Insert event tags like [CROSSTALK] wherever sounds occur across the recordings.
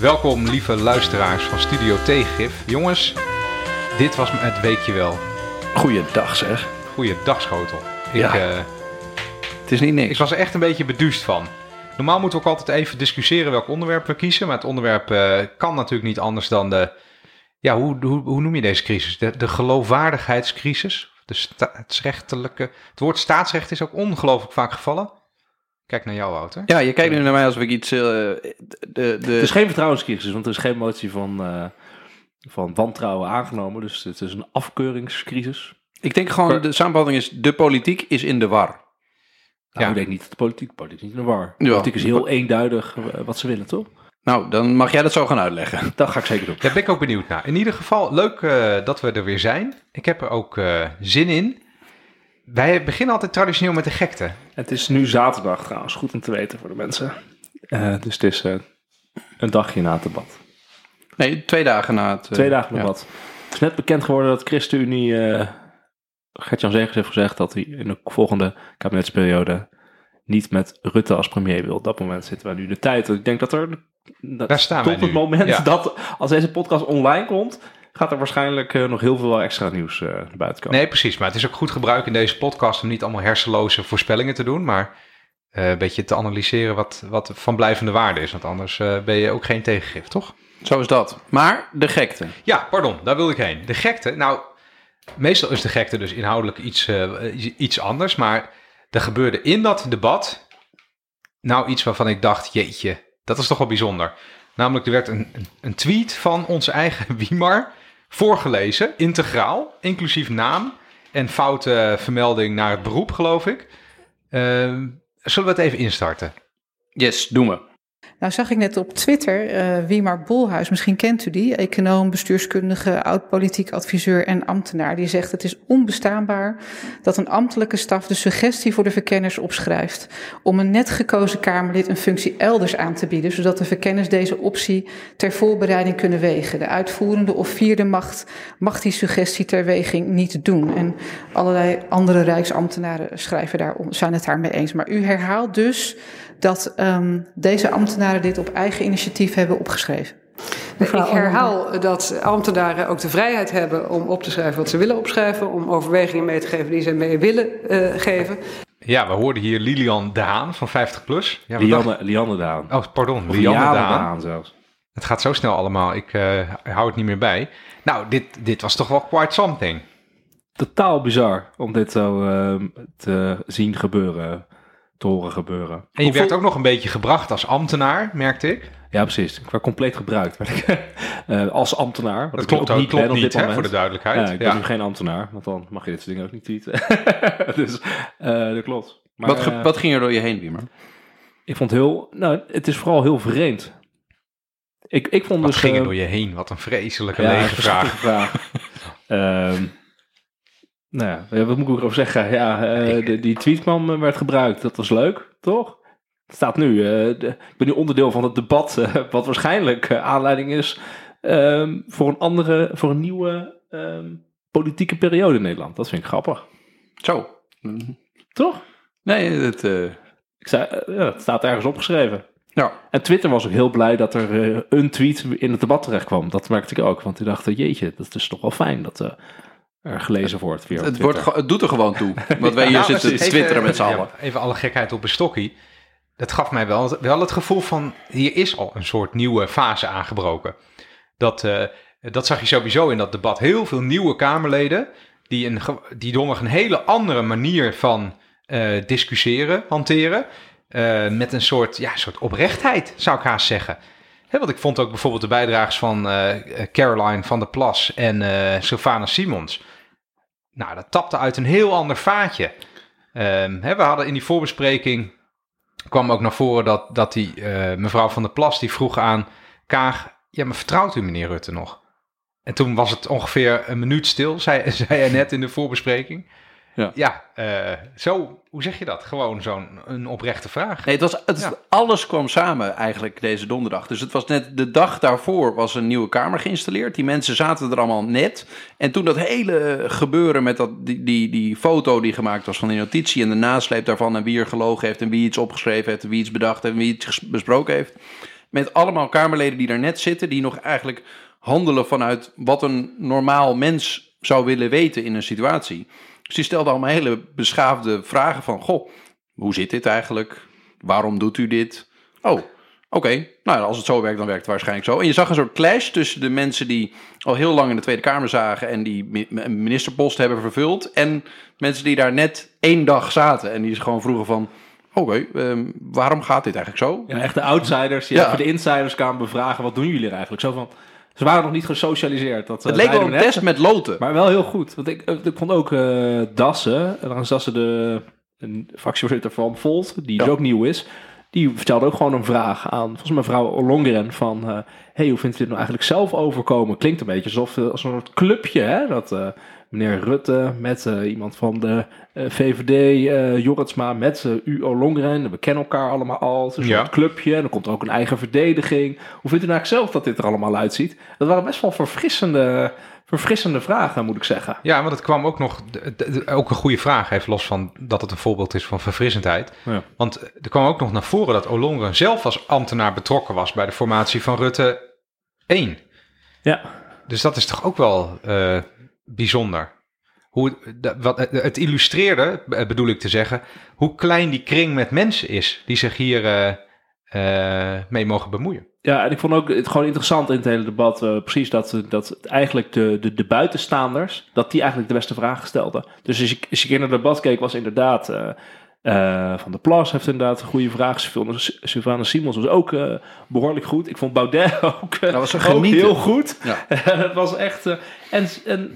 Welkom lieve luisteraars van Studio Tegengif. Jongens, dit was het weekje wel. Goeiedag zeg. Goeiedag schotel. Ik, Ja. eh, Het is niet niks. ik was er echt een beetje beduust van. Normaal moeten we ook altijd even discussiëren welk onderwerp we kiezen. Maar het onderwerp eh, kan natuurlijk niet anders dan de... Ja, hoe, hoe, hoe noem je deze crisis? De, de geloofwaardigheidscrisis. De staatsrechtelijke... Het woord staatsrecht is ook ongelooflijk vaak gevallen. Kijk naar jou, Wouter. Ja, je kijkt nu naar mij alsof ik iets... eh, de, de, Het is geen vertrouwenscrisis, want er is geen motie van, eh, van wantrouwen aangenomen. Dus het is een afkeuringscrisis. ik denk gewoon, de samenvatting is, de politiek is in de war. Nou, Ja. ik denk niet dat de politiek, politiek is niet in de war. De politiek is heel eenduidig eh, wat ze willen, toch? Nou, dan mag jij dat zo gaan uitleggen. [LAUGHS] Dat ga ik zeker doen. Daar ben ik ook benieuwd naar. In ieder geval, leuk eh, dat we er weer zijn. Ik heb er ook eh, zin in. Wij beginnen altijd traditioneel met de gekte. Het is nu zaterdag trouwens, goed om te weten voor de mensen. Eh, dus het is eh, een dagje na het debat. Nee, twee dagen na het... eh, Twee dagen ja. debat. Het is net bekend geworden dat ChristenUnie, eh Gert-Jan Zegers heeft gezegd dat hij in de volgende kabinetsperiode niet met Rutte als premier wil. Op dat moment zitten we nu in de tijd. Ik denk dat er dat Daar staan wij tot het nu. moment Ja. dat als deze podcast online komt, gaat er waarschijnlijk eh, nog heel veel extra nieuws eh, naar buiten komen. Nee, precies. Maar het is ook goed gebruik in deze podcast om niet allemaal hersenloze voorspellingen te doen, maar eh, een beetje te analyseren wat, wat van blijvende waarde is. Want anders eh, ben je ook geen tegengif, toch? Zo is dat. Maar de gekte. Ja, pardon, daar wilde ik heen. De gekte, nou, meestal is de gekte dus inhoudelijk iets, eh, iets anders, maar er gebeurde in dat debat nou iets waarvan ik dacht, jeetje, dat is toch wel bijzonder. Namelijk, er werd een, een, een tweet van onze eigen [LAUGHS] Wiemar voorgelezen, integraal, inclusief naam en foute vermelding naar het beroep, geloof ik. Ehm, zullen we het even instarten? Yes, doen we. Nou zag ik net op Twitter eh Wiemar Bolhuis, misschien kent u die, econoom, bestuurskundige, oud-politiek adviseur en ambtenaar. Die zegt het is onbestaanbaar dat een ambtelijke staf de suggestie voor de verkenners opschrijft om een net gekozen Kamerlid een functie elders aan te bieden, zodat de verkenners deze optie ter voorbereiding kunnen wegen. De uitvoerende of vierde macht mag die suggestie ter weging niet doen. En allerlei andere rijksambtenaren schrijven daar, zijn het daarmee eens. Maar u herhaalt dus dat um, deze ambtenaren dit op eigen initiatief hebben opgeschreven. Ik herhaal dat ambtenaren ook de vrijheid hebben om op te schrijven wat ze willen opschrijven, om overwegingen mee te geven die ze mee willen uh, geven. Ja, we hoorden hier Lilian Daan van 50 plus. Ja, Lianne, Lianne Daan. Oh, pardon, Lianne. Daan zelfs. Het gaat zo snel allemaal, ik uh, hou het niet meer bij. Nou, dit, dit was toch wel quite something. Totaal bizar om dit zo uh, te zien gebeuren, te horen gebeuren. En je Hoeveel... werd ook nog een beetje gebracht als ambtenaar, merkte ik. Ja, precies. Ik werd compleet gebruikt uh, [LAUGHS] als ambtenaar. Dat klopt ook niet, klopt niet hè, voor de duidelijkheid. Ja, ik ben ja. nu geen ambtenaar, want dan mag je dit soort dingen ook niet tweeten. [LAUGHS] dus uh, dat klopt. Maar, wat, uh, wat ging er door je heen, Wiemer? Ik vond heel, nou, het is vooral heel vreemd. Ik, ik vond wat dus, ging er uh, door je heen? Wat een vreselijke ja, lege vraag. vraag. [LAUGHS] um, nou ja, wat moet ik erover zeggen? Ja, uh, de, die tweet kwam, werd gebruikt. Dat was leuk, toch? Het staat nu. Uh, de, ik ben nu onderdeel van het debat, uh, [LAUGHS] wat waarschijnlijk aanleiding is um, voor een andere, voor een nieuwe um, politieke periode in Nederland. Dat vind ik grappig. Zo. Mm. Toch? Nee, het, ik zei, ja, het staat ergens opgeschreven. Ja. En Twitter was ook heel blij dat er een tweet in het debat terecht kwam. Dat merkte ik ook. Want die dachten, jeetje, dat is toch wel fijn dat gelezen wordt. Via het, wordt, het doet er gewoon toe. Want wij [LAUGHS] hier ja, zitten te twitteren met z'n allen. Ja, even alle gekheid op een stokkie. Dat gaf mij wel, wel het gevoel van, hier is al een soort nieuwe fase aangebroken. Dat, uh, dat zag je sowieso in dat debat. Heel veel nieuwe Kamerleden, die, een, die nog een hele andere manier van uh, discussiëren, hanteren. Uh, met een soort, ja, soort oprechtheid, zou ik haast zeggen. He, want ik vond ook bijvoorbeeld de bijdrages van uh, Caroline van der Plas en uh, Sylvana Simons. Nou, dat tapte uit een heel ander vaatje. Um, he, we hadden in die voorbespreking, kwam ook naar voren dat, dat die uh, mevrouw van der Plas, die vroeg aan Kaag, ja, maar vertrouwt u meneer Rutte nog? En toen was het ongeveer een minuut stil, [LAUGHS] zei, zei hij net in de voorbespreking. Ja, ja uh, zo, hoe zeg je dat? Gewoon zo'n een oprechte vraag. Nee, het was, het, ja. alles kwam samen eigenlijk deze donderdag. Dus het was net de dag daarvoor was een nieuwe kamer geïnstalleerd. Die mensen zaten er allemaal net. En toen dat hele gebeuren met dat, die, die, die foto die gemaakt was van die notitie... en de nasleep daarvan en wie er gelogen heeft en wie iets opgeschreven heeft... en wie iets bedacht heeft en wie iets besproken heeft... met allemaal Kamerleden die daar net zitten, die nog eigenlijk handelen vanuit wat een normaal mens zou willen weten in een situatie. Dus die stelde allemaal hele beschaafde vragen van, goh, hoe zit dit eigenlijk? Waarom doet u dit? Oh, oké. Nou, als het zo werkt, dan werkt het waarschijnlijk zo. En je zag een soort clash tussen de mensen die al heel lang in de Tweede Kamer zagen en die een ministerpost hebben vervuld. En mensen die daar net één dag zaten en die ze gewoon vroegen van, oké, ehm, waarom gaat dit eigenlijk zo? Ja, echt de outsiders, die Ja. de insiders kwamen bevragen. Wat doen jullie er eigenlijk? Zo van, ze waren nog niet gesocialiseerd. Dat, Het eh, leek wel een net. test met loten. Maar wel heel goed. Want ik, eh, ik vond ook eh Dassen, en dan is Dassen de een fractievoorzitter van Volt, die dus Ja. ook nieuw is. Die vertelde ook gewoon een vraag aan, volgens mij mevrouw Olongeren, van... hey, hoe vindt u dit nou eigenlijk zelf overkomen? Klinkt een beetje alsof als een soort clubje, hè? Dat meneer Rutte met eh, iemand van de eh, VVD, eh Jorritsma, met eh, u Olongeren. We kennen elkaar allemaal al. Het is een Ja. soort clubje. En dan komt er ook een eigen verdediging. Hoe vindt u nou eigenlijk zelf dat dit er allemaal uitziet? Dat waren best wel verfrissende, verfrissende vragen, moet ik zeggen. Ja, want het kwam ook nog, ook een goede vraag, even los van dat het een voorbeeld is van verfrissendheid. Ja. Want er kwam ook nog naar voren dat Olongren zelf als ambtenaar betrokken was bij de formatie van Rutte 1. Ja. Dus dat is toch ook wel bijzonder. Hoe, wat, het illustreerde, eh, bedoel ik te zeggen, hoe klein die kring met mensen is die zich hier eh, eh, mee mogen bemoeien. Ja, en ik vond ook het gewoon interessant in het hele debat, precies dat, dat eigenlijk de, de, de buitenstaanders, dat die eigenlijk de beste vragen stelden. Dus als je, als je naar het debat keek, was inderdaad eh, Van der Plas heeft inderdaad een goede vraag. Sylvana- Simons was ook eh, behoorlijk goed. Ik vond Baudet [LAUGHS] ook, eh, Dat was een ook genieten. heel goed. Ja. [LAUGHS] het was echt... en en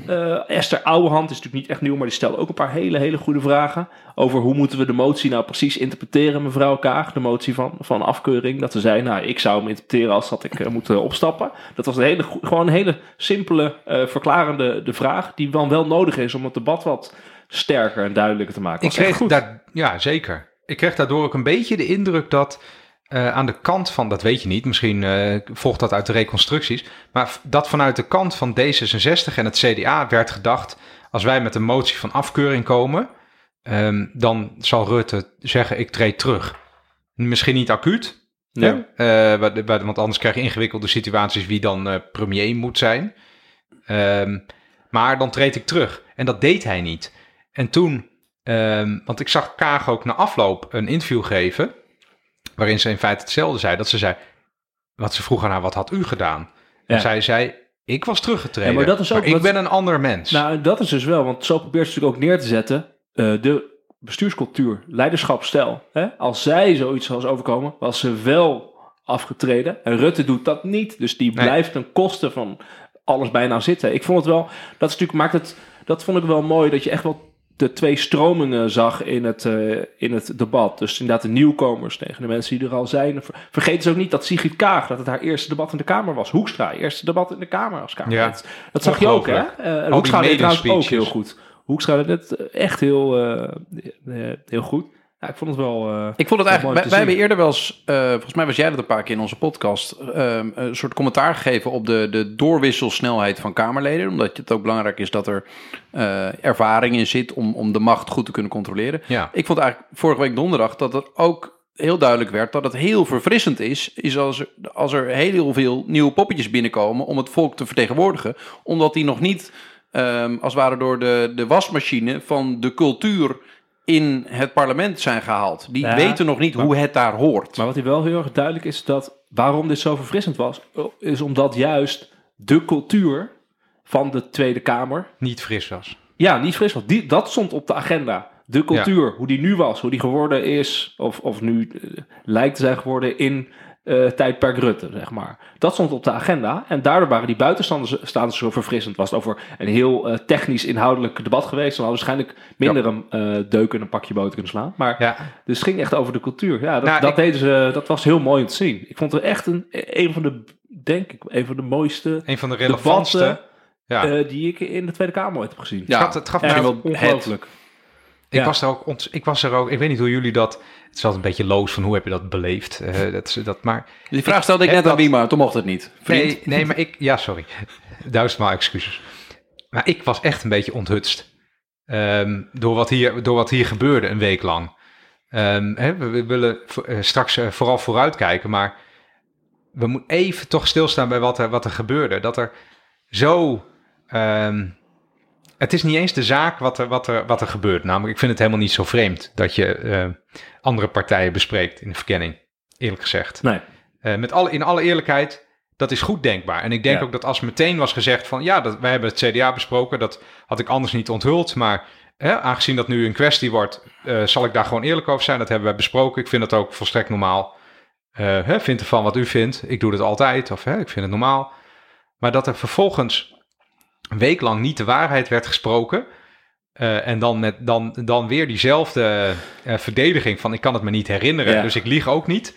Esther Ouwehand is natuurlijk niet echt nieuw, maar die stelde ook een paar hele, hele goede vragen. Over hoe moeten we de motie nou precies interpreteren, mevrouw Kaag. De motie van, van afkeuring. Dat ze zei, nou, ik zou hem interpreteren als dat ik moet opstappen. Dat was een hele, gewoon een hele simpele, verklarende de vraag. Die dan wel nodig is om het debat wat sterker en duidelijker te maken. Ik Was kreeg goed. daar, ja, zeker. Ik kreeg daardoor ook een beetje de indruk dat eh, aan de kant van, dat weet je niet, misschien eh, volgt dat uit de reconstructies, maar dat vanuit de kant van D66 en het CDA werd gedacht, als wij met een motie van afkeuring komen, ehm, dan zal Rutte zeggen, ik treed terug. Misschien niet acuut, Ja. Eh, wa- wa- want anders krijg je ingewikkelde situaties wie dan premier moet zijn. Ehm, maar dan treed ik terug. En dat deed hij niet. En toen, ehm, want ik zag Kaag ook na afloop een interview geven, waarin ze in feite hetzelfde zei. Dat ze zei, wat ze vroeg aan haar, wat had u gedaan? Ja. En zij zei, ik was teruggetreden. Ja, maar dat is ook ik wat- ben een ander mens. Nou, dat is dus wel, want zo probeert ze natuurlijk ook neer te zetten. eh, de bestuurscultuur, leiderschapstijl. Hè? Als zij zoiets was overkomen, was ze wel afgetreden. En Rutte doet dat niet. Dus die blijft ten koste van alles bijna zitten. Ik vond het wel, dat is natuurlijk, maakt het, dat vond ik wel mooi, dat je echt wel de twee stromingen zag in het, eh, in het debat. Dus inderdaad de nieuwkomers tegen de mensen die er al zijn. Ver- Vergeet dus ook niet dat Sigrid Kaag, dat het haar eerste debat in de Kamer was. Hoekstra, eerste debat in de Kamer als Kamerlid. Dat zag je ook, hè? Eh, Hoekstra deed trouwens ook heel goed. Hoekstra deed het echt heel, eh, heel goed. Ja, ik vond het wel... eh, Ik vond het eigenlijk, wij, hebben eerder wel eens, eh, volgens mij was jij dat een paar keer in onze podcast, ehm, een soort commentaar gegeven op de, de doorwisselsnelheid van Kamerleden. Omdat het ook belangrijk is dat er eh, ervaring in zit om, om de macht goed te kunnen controleren. Ja. Ik vond eigenlijk vorige week donderdag dat er ook heel duidelijk werd dat het heel verfrissend is, is als er, als er heel veel nieuwe poppetjes binnenkomen om het volk te vertegenwoordigen. Omdat die nog niet, ehm, als het ware door de, de wasmachine van de cultuur in het parlement zijn gehaald. Die Ja, weten nog niet hoe het daar hoort. Maar wat hier wel heel erg duidelijk is, dat waarom dit zo verfrissend was, is omdat juist de cultuur van de Tweede Kamer, Niet fris was. ja, niet fris was. Die, dat stond op de agenda. De cultuur, hoe die nu was, hoe die geworden is, of, of nu eh, lijkt te zijn geworden in eh tijdperk Rutte, zeg maar. Dat stond op de agenda en daardoor waren die buitenstanders staanders zo verfrissend. Was het over een heel eh, technisch inhoudelijk debat geweest, dan hadden waarschijnlijk minder een eh, deuk en een pakje boter kunnen slaan. Maar Ja, dus het ging echt over de cultuur. Ja, dat, Nou, dat, ik- deden ze, dat was heel mooi om te zien. Ik vond het echt een, een van de, denk ik, een van de mooiste een van de relevantste. debatten Ja. die ik in de Tweede Kamer ooit heb gezien. Ja, het gaf, het gaf mij wel het. ongelooflijk. Ik, was er ook ik was er ook, ik weet niet hoe jullie dat, het is altijd een beetje loos van hoe heb je dat beleefd, eh, [LAUGHS] dat, dat, maar, Die vraag stelde ik Heb net aan dat- Wiema, toen mocht het niet. Vriend. nee, nee, maar ik, ja sorry, duizendmaal excuses, maar ik was echt een beetje onthutst ehm, door, wat hier, door wat hier gebeurde een week lang. Ehm, hè, we, we willen eh, straks eh, vooral vooruitkijken, maar we moeten even toch stilstaan bij wat er, wat er gebeurde. Dat er zo. ehm, het is niet eens de zaak wat er, wat, er, wat er gebeurt. Namelijk, ik vind het helemaal niet zo vreemd dat je eh, andere partijen bespreekt in de verkenning. Eerlijk gezegd. Nee. Eh, met alle, in alle eerlijkheid, dat is goed denkbaar. En ik denk Ja. ook dat als meteen was gezegd van... ja, dat, wij hebben het CDA besproken, dat had ik anders niet onthuld. Maar hè, aangezien dat nu een kwestie wordt, eh, zal ik daar gewoon eerlijk over zijn. Dat hebben wij besproken. Ik vind dat ook volstrekt normaal. Hè, vind ervan wat u vindt. Ik doe het altijd, of hè, ik vind het normaal. Maar dat er vervolgens een week lang niet de waarheid werd gesproken... eh, en dan, met, dan, dan weer diezelfde eh, verdediging van ik kan het me niet herinneren, Ja. dus ik lieg ook niet.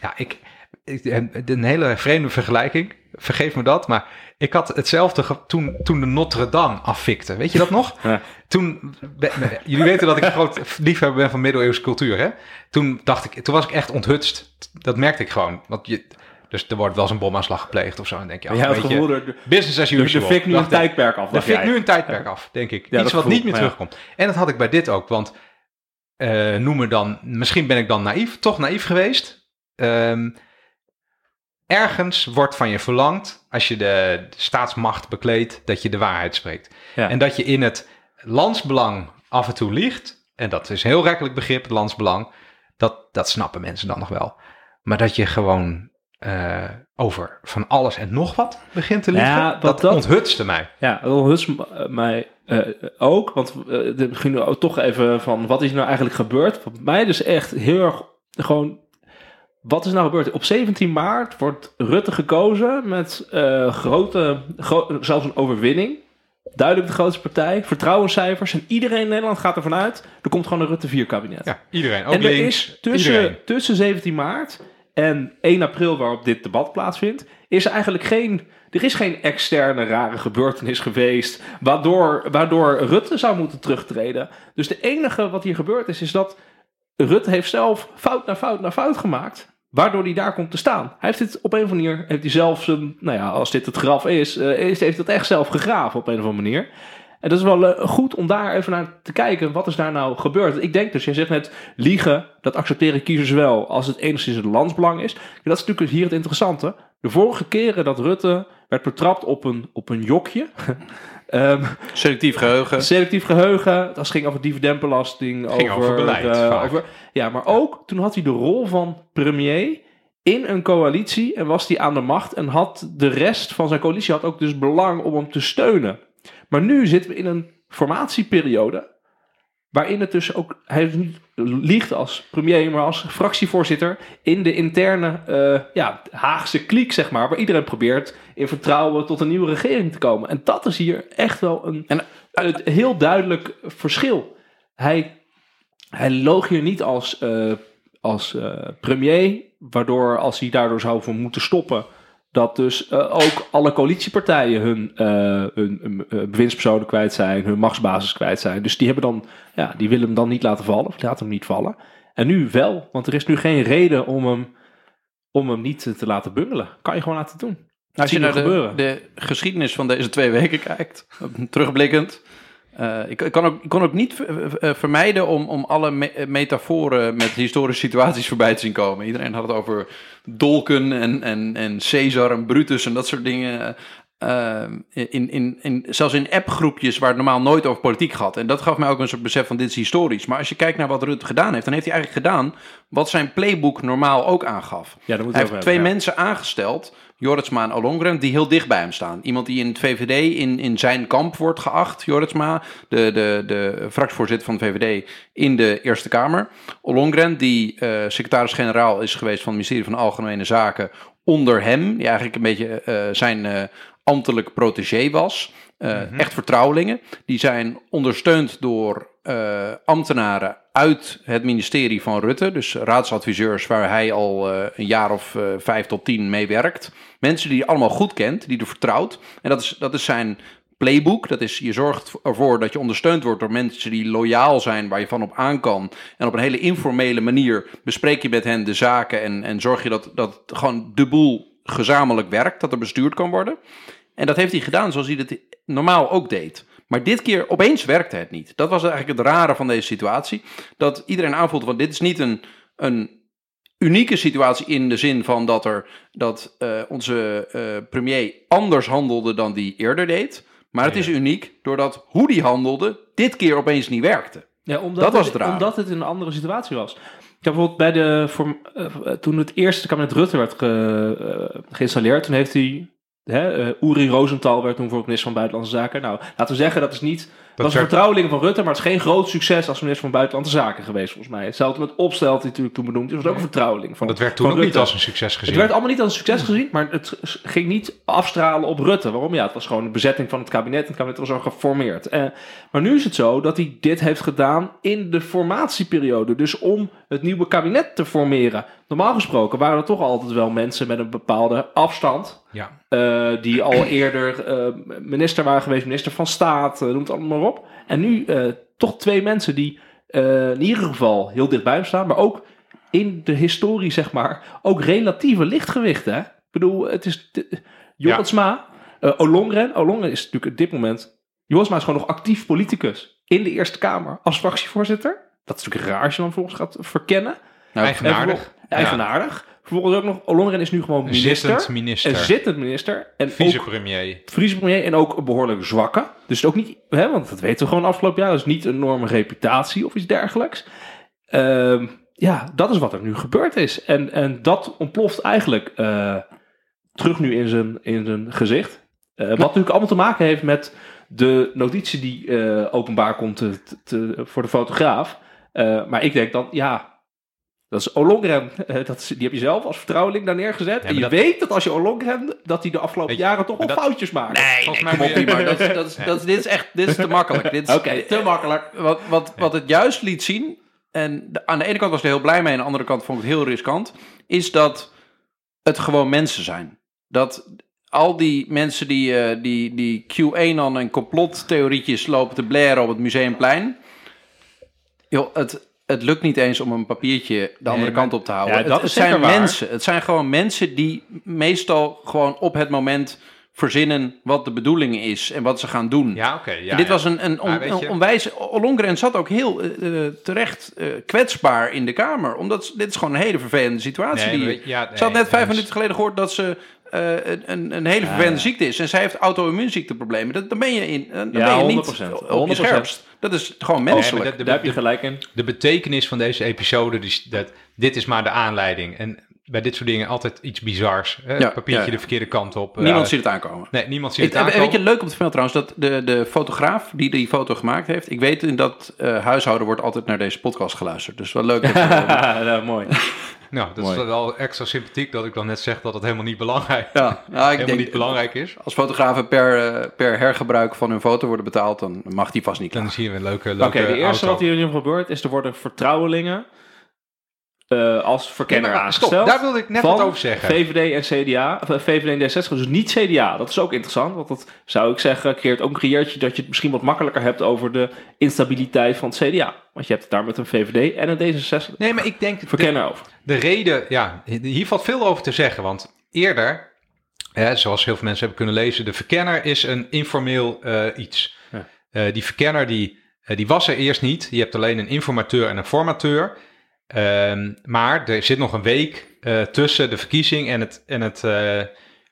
Ja, ik, ik, een hele vreemde vergelijking. Vergeef me dat. Maar ik had hetzelfde toen, toen de Notre Dame affikte. Weet je dat nog? Ja. Toen, jullie weten dat ik een [LAUGHS] groot liefhebber ben van middeleeuwse cultuur. Hè? Toen dacht ik, toen was ik echt onthutst. Dat merkte ik gewoon. Want je, dus er wordt wel eens een bomaanslag gepleegd of zo. En denk je, Ja, het gevoel, business as er, er usual. fik nu een tijdperk af. Er fik nu een tijdperk af, denk ik. Ja, Iets wat niet meer terugkomt. En dat had ik bij dit ook. Want eh noem me dan, misschien ben ik dan naïef, toch naïef geweest. Ehm, ergens wordt van je verlangd, als je de, de staatsmacht bekleedt, dat je de waarheid spreekt. Ja. En dat je in het landsbelang af en toe liegt. En dat is een heel rekkelijk begrip, het landsbelang. Dat, dat snappen mensen dan nog wel. Maar dat je gewoon eh, over van alles en nog wat begint te liegen, Ja, dat- onthutste mij. Ja, dat hutst m- mij eh, ook. Want uh, nu ook toch even van wat is nou eigenlijk gebeurd. Voor mij dus echt heel erg gewoon. Wat is nou gebeurd? Op 17 maart wordt Rutte gekozen met eh, grote, gro- zelfs een overwinning. Duidelijk de grootste partij, vertrouwenscijfers. En iedereen in Nederland gaat ervan uit, er komt gewoon een Rutte 4 kabinet. Ja, iedereen. Ook en er links. is tussen, iedereen. tussen 17 maart en 1 april, waarop dit debat plaatsvindt, is eigenlijk geen. Er is geen externe rare gebeurtenis geweest. Waardoor, waardoor Rutte zou moeten terugtreden. Dus de enige wat hier gebeurd is, is dat Rutte heeft zelf fout na fout na fout gemaakt. Waardoor hij daar komt te staan. Hij heeft dit op een of andere manier, heeft hij zelf zijn, nou ja, als dit het graf is, eh, is heeft het echt zelf gegraven op een of andere manier. En dat is wel eh, goed om daar even naar te kijken. Wat is daar nou gebeurd? Ik denk dus, jij zegt net, liegen, dat accepteren kiezers wel als het enigszins het landsbelang is. En dat is natuurlijk hier het interessante. De vorige keren dat Rutte werd betrapt op een, op een jokje. [LAUGHS] Ehm, Selectief geheugen. selectief geheugen, dat ging over dividendbelasting. Ging over beleid, eh, over- ja, maar ook toen had hij de rol van premier in een coalitie en was hij aan de macht en had de rest van zijn coalitie had ook dus belang om hem te steunen. Maar nu zitten we in een formatieperiode waarin het dus ook hij niet liegt als premier, maar als fractievoorzitter in de interne eh, ja, Haagse kliek, zeg maar, waar iedereen probeert in vertrouwen tot een nieuwe regering te komen. En dat is hier echt wel een, En- een heel duidelijk verschil. Hij, hij loog hier niet als, eh, als eh, premier, waardoor als hij daardoor zou moeten stoppen, dat dus eh, ook alle coalitiepartijen hun, eh, hun, hun, eh, bewindspersonen kwijt zijn, hun machtsbasis kwijt zijn. Dus die hebben dan, ja, die willen hem dan niet laten vallen, of laten hem niet vallen. En nu wel, want er is nu geen reden om hem, om hem niet te- te laten bungelen. Kan je gewoon laten doen. Als je naar de, de geschiedenis van deze twee weken kijkt, [LAUGHS] terugblikkend. Eh, ik, ik, kan ook, ik kon ook niet ver- eh, vermijden om, om alle me- eh, metaforen met historische situaties voorbij te zien komen. Iedereen had het over dolken en, en, en Caesar en Brutus en dat soort dingen. eh, in, in, in, zelfs in appgroepjes waar het normaal nooit over politiek gaat. En dat gaf mij ook een soort besef van dit is historisch. Maar als je kijkt naar wat Rutte gedaan heeft, dan heeft hij eigenlijk gedaan wat zijn playbook normaal ook aangaf. Ja, Hij heeft twee mensen aangesteld, Jorritsma en Ollongren, die heel dicht bij hem staan. Iemand die in het VVD in, in zijn kamp wordt geacht, Jorritsma, de, de, de fractievoorzitter van de VVD in de Eerste Kamer. Ollongren, die eh, secretaris-generaal is geweest van het ministerie van Algemene Zaken onder hem, die eigenlijk een beetje eh, zijn eh, ambtelijk protégé was. Eh, Echt vertrouwelingen. Die zijn ondersteund door ambtenaren uit het ministerie van Rutte. Dus raadsadviseurs waar hij al eh, een jaar of eh, vijf tot tien mee werkt. Mensen die hij allemaal goed kent, die er vertrouwt. En dat is, dat is zijn playbook. Dat is, je zorgt ervoor dat je ondersteund wordt door mensen die loyaal zijn, waar je van op aan kan. En op een hele informele manier bespreek je met hen de zaken en, en zorg je dat, dat gewoon de boel gezamenlijk werkt, dat er bestuurd kan worden. En dat heeft hij gedaan zoals hij dat normaal ook deed. Maar dit keer opeens werkte het niet. Dat was eigenlijk het rare van deze situatie. Dat iedereen aanvoelde van dit is niet een, een unieke situatie in de zin van dat, er, dat eh, onze eh, premier anders handelde dan die eerder deed. Maar het Ja. is uniek doordat hoe die handelde dit keer opeens niet werkte. Ja, omdat Dat was het, het rare. Omdat het een andere situatie was. Ik heb bijvoorbeeld bij de, eh, toen het eerste kabinet Rutte werd ge- geïnstalleerd, toen heeft hij, hè, eh, Uri Rosenthal werd toen voor minister van Buitenlandse Zaken. Nou, laten we zeggen, dat is niet, dat, was een vertrouweling van Rutte, maar het is geen groot succes als minister van Buitenlandse Zaken geweest, volgens mij. Hetzelfde met Opstel, die natuurlijk toen benoemd is, was ook een vertrouweling van Dat werd toen ook niet als een succes gezien. Het werd allemaal niet als een succes gezien, maar het ging niet afstralen op Rutte. Waarom? Ja, het was gewoon de bezetting van het kabinet. En het kabinet was al geformeerd. Eh, maar nu is het zo dat hij dit heeft gedaan in de formatieperiode. Dus om het nieuwe kabinet te formeren. Normaal gesproken waren er toch altijd wel mensen met een bepaalde afstand. Ja. eh, die al eerder eh, minister waren geweest, minister van Staat, noem het allemaal op. En nu eh, toch twee mensen die eh, in ieder geval heel dichtbij hem staan, maar ook in de historie, zeg maar, ook relatieve lichtgewichten. Ik bedoel, het is Jorritsma, eh Olongren. Olongren is natuurlijk op dit moment... Jorritsma is gewoon nog actief politicus in de Eerste Kamer als fractievoorzitter. Dat is natuurlijk raar als je dan volgens gaat verkennen. Nou, Eigenaardig. Eigenaardig. Vervolgens ook nog, Olongren is nu gewoon Een minister. zittend minister. Een zittend minister. En ook Vicepremier. vicepremier en ook een behoorlijk zwakke. Dus ook niet, hè, want dat weten we gewoon afgelopen jaar. Dus niet een enorme reputatie of iets dergelijks. Ehm, ja, dat is wat er nu gebeurd is. En, en dat ontploft eigenlijk eh, terug nu in zijn, in zijn gezicht. Eh, wat natuurlijk allemaal te maken heeft met de notitie die eh, openbaar komt te, te- te- voor de fotograaf. Eh, maar ik denk dan, ja, dat is Olongren. Eh, dat is, die heb je zelf als vertrouweling daar neergezet. Ja, en je dat- weet dat als je Olongren, dat hij de afgelopen je, jaren toch wel dat- foutjes maakt. Nee, Volgens nee, mij die, maar dat, is- dat, is- dat, is- dit is echt dit is te makkelijk. Dit is, [LAUGHS] Oké, te makkelijk. Wat, wat, wat het juist liet zien, en de- aan de ene kant was ik er heel blij mee, aan de andere kant vond ik het heel riskant, is dat het gewoon mensen zijn. Dat al die mensen die, eh, die, die QAnon en complottheorietjes lopen te blaren op het Museumplein, joh, het, het lukt niet eens om een papiertje de andere kant op te houden. Ja, het dat het zijn waar. mensen. Het zijn gewoon mensen die meestal gewoon op het moment verzinnen wat de bedoeling is en wat ze gaan doen. Ja, oké. ja, dit ja. was een, een, on, een onwijs... Ollongren zat ook heel eh, eh, terecht eh, kwetsbaar in de Kamer. Omdat dit is gewoon een hele vervelende situatie. Nee, die, weet- ze had net vijf minuten geleden gehoord dat ze eh, een, een, een hele vervelende ziekte is. En zij heeft auto-immuunziekteproblemen. Dat, dan ben je, in, dan Ja, ben je niet 100%. op je 100%. scherpst. Dat is gewoon Nee, menselijk. maar de, de, Daar heb je gelijk in. de betekenis van deze episode, die, dat, dit is maar de aanleiding. En bij dit soort dingen altijd iets bizars. Hè? Ja, Papiertje ja, ja. de verkeerde kant op. Niemand Ja, ziet het aankomen. Nee, niemand ziet Ik, het en aankomen. weet je, leuk om te vermelden trouwens, dat de, de fotograaf die die foto gemaakt heeft, ik weet in dat eh, huishouden wordt altijd naar deze podcast geluisterd. Dus wel leuk. Dat, eh, [LAUGHS] ja, mooi. [LAUGHS] Nou, dat Mooi. is wel extra sympathiek dat ik dan net zeg dat het helemaal niet belangrijk, ja, nou, ik helemaal denk, niet belangrijk is. Als fotografen per, eh, per hergebruik van hun foto worden betaald, dan mag die vast niet Dan klaar. zie je een leuke, Oké, leuke de eerste auto. wat hier in ieder geval gebeurt is er worden vertrouwelingen eh, als verkenner maar aangesteld. stop, daar wilde ik net van wat over zeggen. VVD en CDA, eh, VVD en D66, dus niet CDA. Dat is ook interessant, want dat zou ik zeggen, creëert ook een creëertje dat je het misschien wat makkelijker hebt over de instabiliteit van het CDA. Want je hebt het daar met een VVD en een D66 Nee, maar ik denk... de- verkenner over. De reden, ja, hier valt veel over te zeggen. Want eerder, hè, zoals heel veel mensen hebben kunnen lezen, de verkenner is een informeel eh, iets. Ja. Die verkenner die, die was er eerst niet. Je hebt alleen een informateur en een formateur. Ehm, maar er zit nog een week eh, tussen de verkiezing en het, en het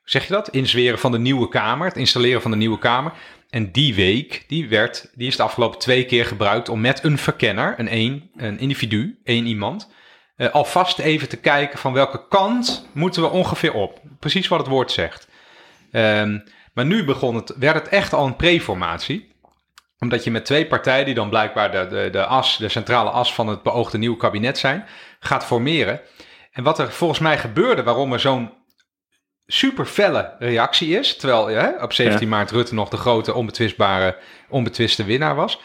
hoe zeg je dat? Inzweren van de nieuwe Kamer, het installeren van de nieuwe Kamer. En die week, die, werd, die is de afgelopen twee keer gebruikt om met een verkenner, een, één, een individu, één iemand, eh, alvast even te kijken van welke kant moeten we ongeveer op. Precies wat het woord zegt. Ehm, maar nu begon het, werd het echt al een preformatie. Omdat je met twee partijen, die dan blijkbaar de, de, de as, de centrale as van het beoogde nieuwe kabinet zijn, gaat formeren. En wat er volgens mij gebeurde, waarom er zo'n super felle reactie is, terwijl hè, op 17 maart Rutte nog de grote onbetwistbare, onbetwiste winnaar was.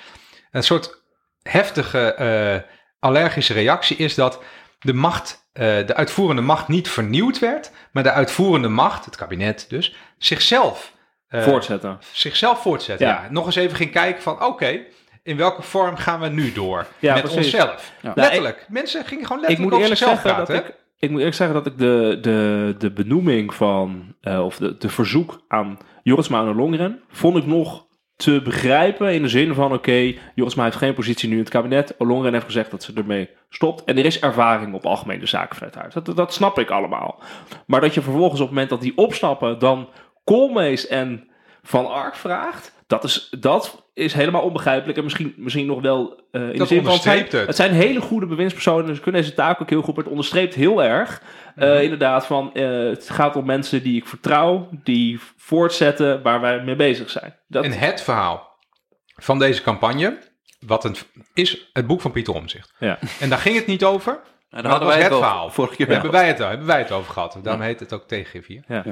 Een soort heftige eh, allergische reactie is dat de macht, eh, de uitvoerende macht niet vernieuwd werd, maar de uitvoerende macht, het kabinet dus, zichzelf, Voortzetten. zichzelf voortzet. Ja. Ja. nog eens even ging kijken van oké, in welke vorm gaan we nu door Ja, met precies. onszelf? Ja. Letterlijk. Mensen gingen gewoon Ik letterlijk moet op eerlijk zichzelf zeggen dat praten. ik, ik moet eerlijk zeggen dat ik de, de, de benoeming van, eh, of de, de verzoek aan Jorisma en Longren, vond ik nog te begrijpen in de zin van, oké, Jorisma heeft geen positie nu in het kabinet. Ollongren heeft gezegd dat ze ermee stopt. En er is ervaring op algemene zaken vanuit haar. Dat, dat snap ik allemaal. Maar dat je vervolgens op het moment dat die opstappen, dan Koolmees en Van Ark vraagt, dat is, dat is helemaal onbegrijpelijk. En misschien, misschien nog wel uh, in Dat de zin van, het zijn, het. het zijn hele goede bewindspersonen. Dus ze kunnen deze taak ook heel goed. Maar het onderstreept heel erg, eh, Mhm. inderdaad, van eh, het gaat om mensen die ik vertrouw, die voortzetten waar wij mee bezig zijn. Dat, En het verhaal van deze campagne, wat een, is het boek van Pieter Omzicht. ja. En daar ging het niet over. Nou, Maar daar dat hadden was wij het het verhaal. vorige keer. Hebben wij, het, hebben wij het over gehad. Daarom heet het ook tegengif hier. Ja.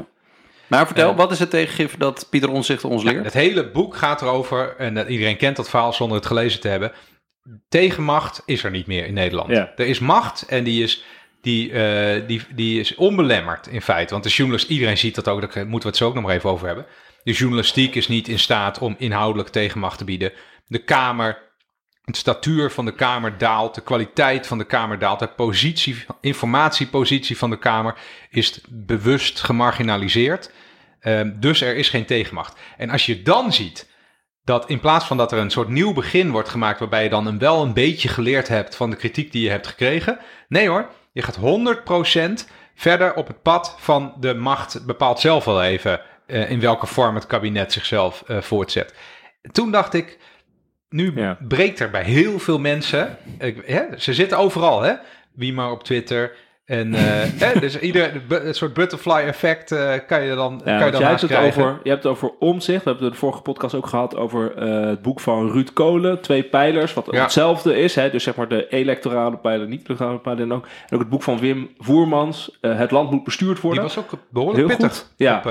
Maar vertel, Eh, wat is het tegengif dat Pieter Omzicht ons leert? Het hele boek gaat erover, en dat iedereen kent dat verhaal zonder het gelezen te hebben. Tegenmacht is er niet meer in Nederland. Ja. Er is macht en die is, die, eh, die, die is onbelemmerd in feite. Want de journalist, iedereen ziet dat ook, daar moeten we het zo ook nog maar even over hebben. De journalistiek is niet in staat om inhoudelijk tegenmacht te bieden. De Kamer, het statuur van de Kamer daalt, de kwaliteit van de Kamer daalt, de positie, informatiepositie van de Kamer is bewust gemarginaliseerd. Ehm, dus er is geen tegenmacht. En als je dan ziet dat in plaats van dat er een soort nieuw begin wordt gemaakt, waarbij je dan een, wel een beetje geleerd hebt van de kritiek die je hebt gekregen. Nee hoor, je gaat 100% verder op het pad van de macht bepaalt zelf wel even eh, in welke vorm het kabinet zichzelf eh, voortzet. Toen dacht ik, nu Ja. breekt er bij heel veel mensen, ik, hè, ze zitten overal hè, wie maar op Twitter. En eh, [LAUGHS] hè, dus ieder een soort butterfly effect eh, kan je dan, Ja, kan je dan jij hebt het krijgen. over, je hebt het over omzicht. We hebben het de vorige podcast ook gehad over eh, het boek van Ruud Kolen. Twee pijlers, wat Ja. hetzelfde is. Hè? Dus zeg maar de electorale pijler, niet de electorale pijler. En ook, en ook het boek van Wim Voermans. het land moet bestuurd Die worden. was ook behoorlijk Heel pittig. goed, ja. Op,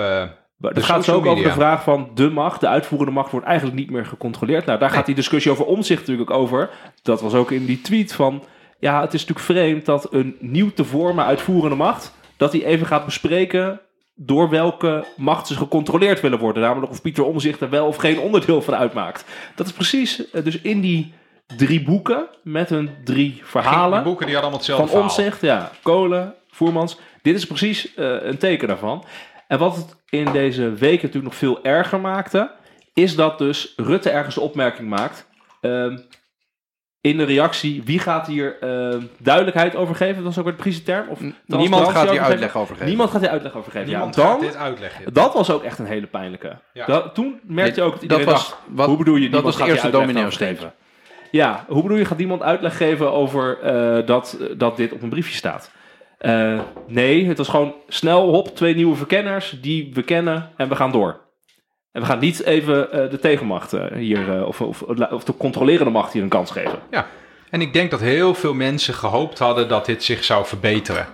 Maar het gaat ook over de vraag van de macht, de uitvoerende macht, wordt eigenlijk niet meer gecontroleerd. Nou, daar gaat die discussie over omzicht natuurlijk ook over. Dat was ook in die tweet van, ja, het is natuurlijk vreemd dat een nieuw te vormen uitvoerende macht, dat die even gaat bespreken door welke macht ze gecontroleerd willen worden. Namelijk of Pieter Omzicht er wel of geen onderdeel van uitmaakt. Dat is precies, eh, dus in die drie boeken met hun drie verhalen Die boeken die hadden allemaal hetzelfde van. Omzicht, ja, Kolen, Voermans. Dit is precies eh, een teken daarvan. En wat het in deze weken natuurlijk nog veel erger maakte, is dat dus Rutte ergens de opmerking maakt. ehm, in de reactie, wie gaat hier ehm, duidelijkheid over geven? Dat is ook weer de precieze term. Of Niemand gaat hier uitleg over geven. Niemand gaat hier uitleg over geven. Niemand ja, gaat dan, dit uitleggen. dat was ook echt een hele pijnlijke. Ja. Dat, toen merkte je ook dat dat iedereen was dacht, wat- hoe bedoel je, dat was de gaat eerste steek. geven? Ja, hoe bedoel je, gaat iemand uitleg geven over eh, dat, dat dit op een briefje staat? Eh, nee, het was gewoon snel, hop, twee nieuwe verkenners die we kennen en we gaan door. En we gaan niet even eh, de tegenmacht eh, hier, eh, of, of, of de controlerende macht hier een kans geven. Ja, en ik denk dat heel veel mensen gehoopt hadden dat dit zich zou verbeteren.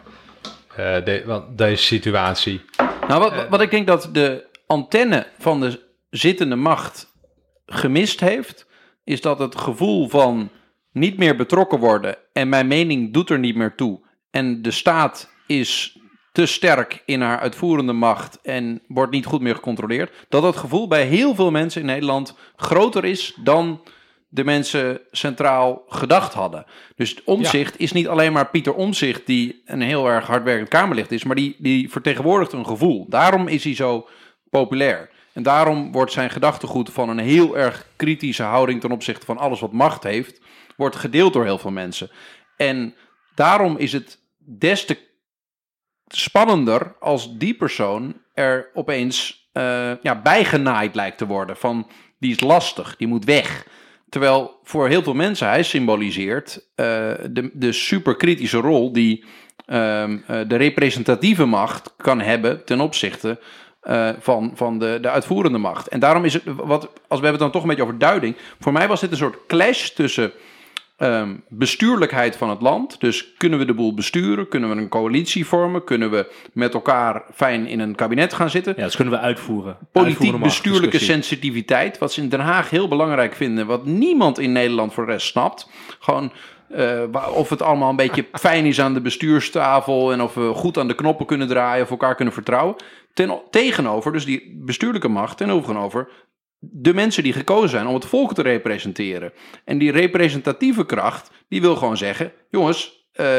Eh, de, want deze situatie. Nou, wat, wat ik denk dat de antenne van de zittende macht gemist heeft, is dat het gevoel van niet meer betrokken worden en mijn mening doet er niet meer toe. En de staat is te sterk in haar uitvoerende macht en wordt niet goed meer gecontroleerd. Dat dat gevoel bij heel veel mensen in Nederland groter is dan de mensen centraal gedacht hadden. Dus het omzicht is niet alleen maar Pieter Omzicht die een heel erg hardwerkend Kamerlid is, maar die, die vertegenwoordigt een gevoel. Daarom is hij zo populair. En daarom wordt zijn gedachtegoed van een heel erg kritische houding ten opzichte van alles wat macht heeft, wordt gedeeld door heel veel mensen. En daarom is het des te spannender als die persoon er opeens eh ja, bijgenaaid lijkt te worden. Van die is lastig, die moet weg. Terwijl voor heel veel mensen hij symboliseert eh, de, de superkritische rol die ehm, eh, de representatieve macht kan hebben ten opzichte van, van de, de uitvoerende macht. En daarom is het, wat, als we hebben het dan toch een beetje over duiding. Voor mij was dit een soort clash tussen ehm, bestuurlijkheid van het land. Dus kunnen we de boel besturen? Kunnen we een coalitie vormen? Kunnen we met elkaar fijn in een kabinet gaan zitten? Ja, dat kunnen we uitvoeren. Politiek Uitvoerende macht, bestuurlijke discussie. sensitiviteit, wat ze in Den Haag heel belangrijk vinden, wat niemand in Nederland voor de rest snapt. Gewoon eh, of het allemaal een beetje [LAUGHS] fijn is aan de bestuurstafel en of we goed aan de knoppen kunnen draaien of elkaar kunnen vertrouwen. Ten, tegenover, dus die bestuurlijke macht, tegenover de mensen die gekozen zijn om het volk te representeren. En die representatieve kracht, die wil gewoon zeggen: jongens, eh,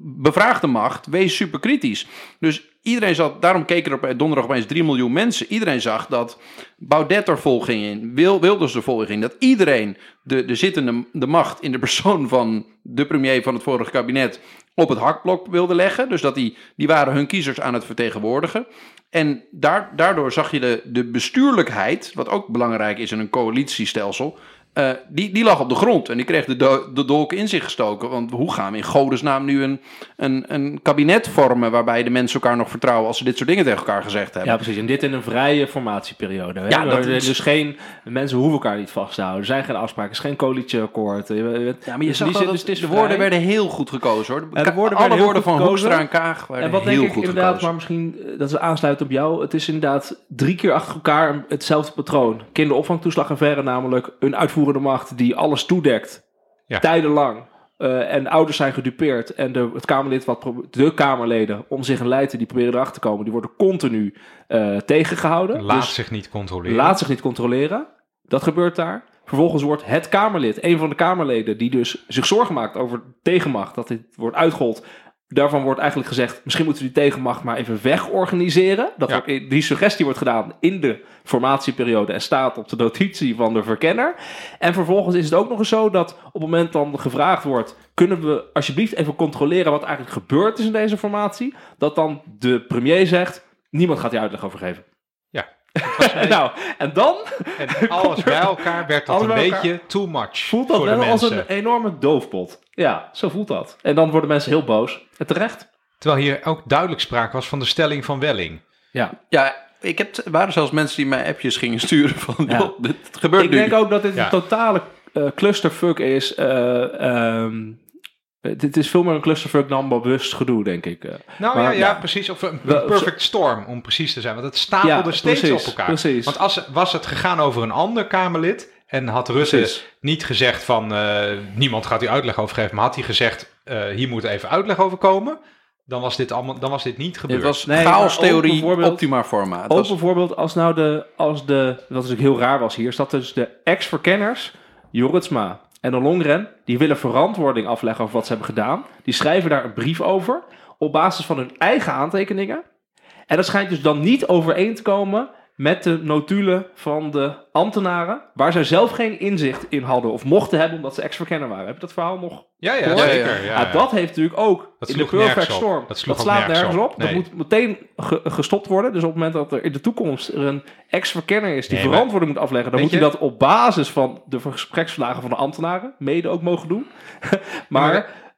bevraag de macht, wees superkritisch. Dus iedereen zat, daarom keken er op donderdag opeens 3 miljoen mensen. Iedereen zag dat Baudet er vol ging in, Wil, Wilders er vol ging. Dat iedereen de, de zittende de macht in de persoon van de premier van het vorige kabinet op het hakblok wilde leggen. Dus dat die, die waren hun kiezers aan het vertegenwoordigen. En daar, daardoor zag je de, de bestuurlijkheid, wat ook belangrijk is in een coalitiestelsel, uh, die, die lag op de grond en die kreeg de, do de dolk in zich gestoken. Want hoe gaan we in godesnaam nu een, een, een kabinet vormen waarbij de mensen elkaar nog vertrouwen als ze dit soort dingen tegen elkaar gezegd hebben? Ja, precies. En dit in een vrije formatieperiode. Hè? Ja, dat is... Dus geen, mensen hoeven elkaar niet vast te houden. Er zijn geen afspraken, er is geen coalitieakkoord. Ja, maar je zag wel dat dus de woorden werden heel goed gekozen hoor. De, ja, de woorden Alle woorden van Hoekstra en Kaag werden en wat heel denk goed inderdaad, gekozen. maar misschien eh, dat we aansluiten op jou. Het is inderdaad drie keer achter elkaar hetzelfde patroon. Kinderopvangtoeslagaffaire namelijk, een uitvoerende macht die alles toedekt, Ja. tijdenlang. eh, en ouders zijn gedupeerd. En de, het Kamerlid wat de Kamerleden om zich en leiden die proberen erachter te komen, die worden continu eh, tegengehouden. Laat Dus zich niet controleren. laat zich niet controleren. Dat gebeurt daar. Vervolgens wordt het Kamerlid, een van de Kamerleden, die dus zich zorgen maakt over tegenmacht, dat dit wordt uitgehold. Daarvan wordt eigenlijk gezegd, misschien moeten we die tegenmacht maar even wegorganiseren. Dat Ja. die suggestie wordt gedaan in de formatieperiode en staat op de notitie van de verkenner. En vervolgens is het ook nog eens zo dat op het moment dan gevraagd wordt, kunnen we alsjeblieft even controleren wat eigenlijk gebeurd is in deze formatie, dat dan de premier zegt, niemand gaat die uitleg over geven. [LAUGHS] Ja. nou, en dan En alles [LAUGHS] bij elkaar werd dat Alles een elkaar. beetje too much voelt dat voor de wel als een enorme doofpot. Ja, zo voelt dat. En dan worden mensen heel boos. En terecht. Terwijl hier ook duidelijk sprake was van de stelling van Welling. Ja. Ja, ik heb, er waren zelfs mensen die mij appjes gingen sturen van, Ja. dit gebeurt Ik nu. denk ook dat dit Ja. een totale eh, clusterfuck is. eh, ehm, eh, dit is veel meer een clusterfuck dan bewust gedoe, denk ik. eh. Nou Maar- ja, ja, ja. precies. Of een perfect storm, om precies te zijn. Want het stapelde Ja, steeds precies, op elkaar. precies. Want als, was het gegaan over een ander Kamerlid... en had Rutte Precies. niet gezegd van... eh, niemand gaat u uitleg over geven... maar had hij gezegd, eh, hier moet even uitleg over komen... dan was dit, allemaal, dan was dit niet gebeurd. Dit was Nee, chaos-theorie optima forma. Het Ook was- bijvoorbeeld als nou de, als de, wat natuurlijk heel raar was hier, is dat dus de ex-verkenners, Joritsma en de Longren, die willen verantwoording afleggen over wat ze hebben gedaan. Die schrijven daar een brief over, op basis van hun eigen aantekeningen. En dat schijnt dus dan niet overeen te komen met de notulen van de ambtenaren, waar zij zelf geen inzicht in hadden of mochten hebben omdat ze ex-verkenner waren. Heb je dat verhaal nog ja, ja, Hoor? zeker. Ja, Ja, ja. dat heeft natuurlijk ook Dat in de Perfect. Storm. Dat slaat nergens op. op. Nee. Dat moet meteen ge- gestopt worden. Dus op het moment dat er in de toekomst er een ex-verkenner is die Nee, verantwoording moet afleggen, dan moet hij je- dat op basis van de gespreksverslagen van de ambtenaren mede ook mogen doen. [LAUGHS] maar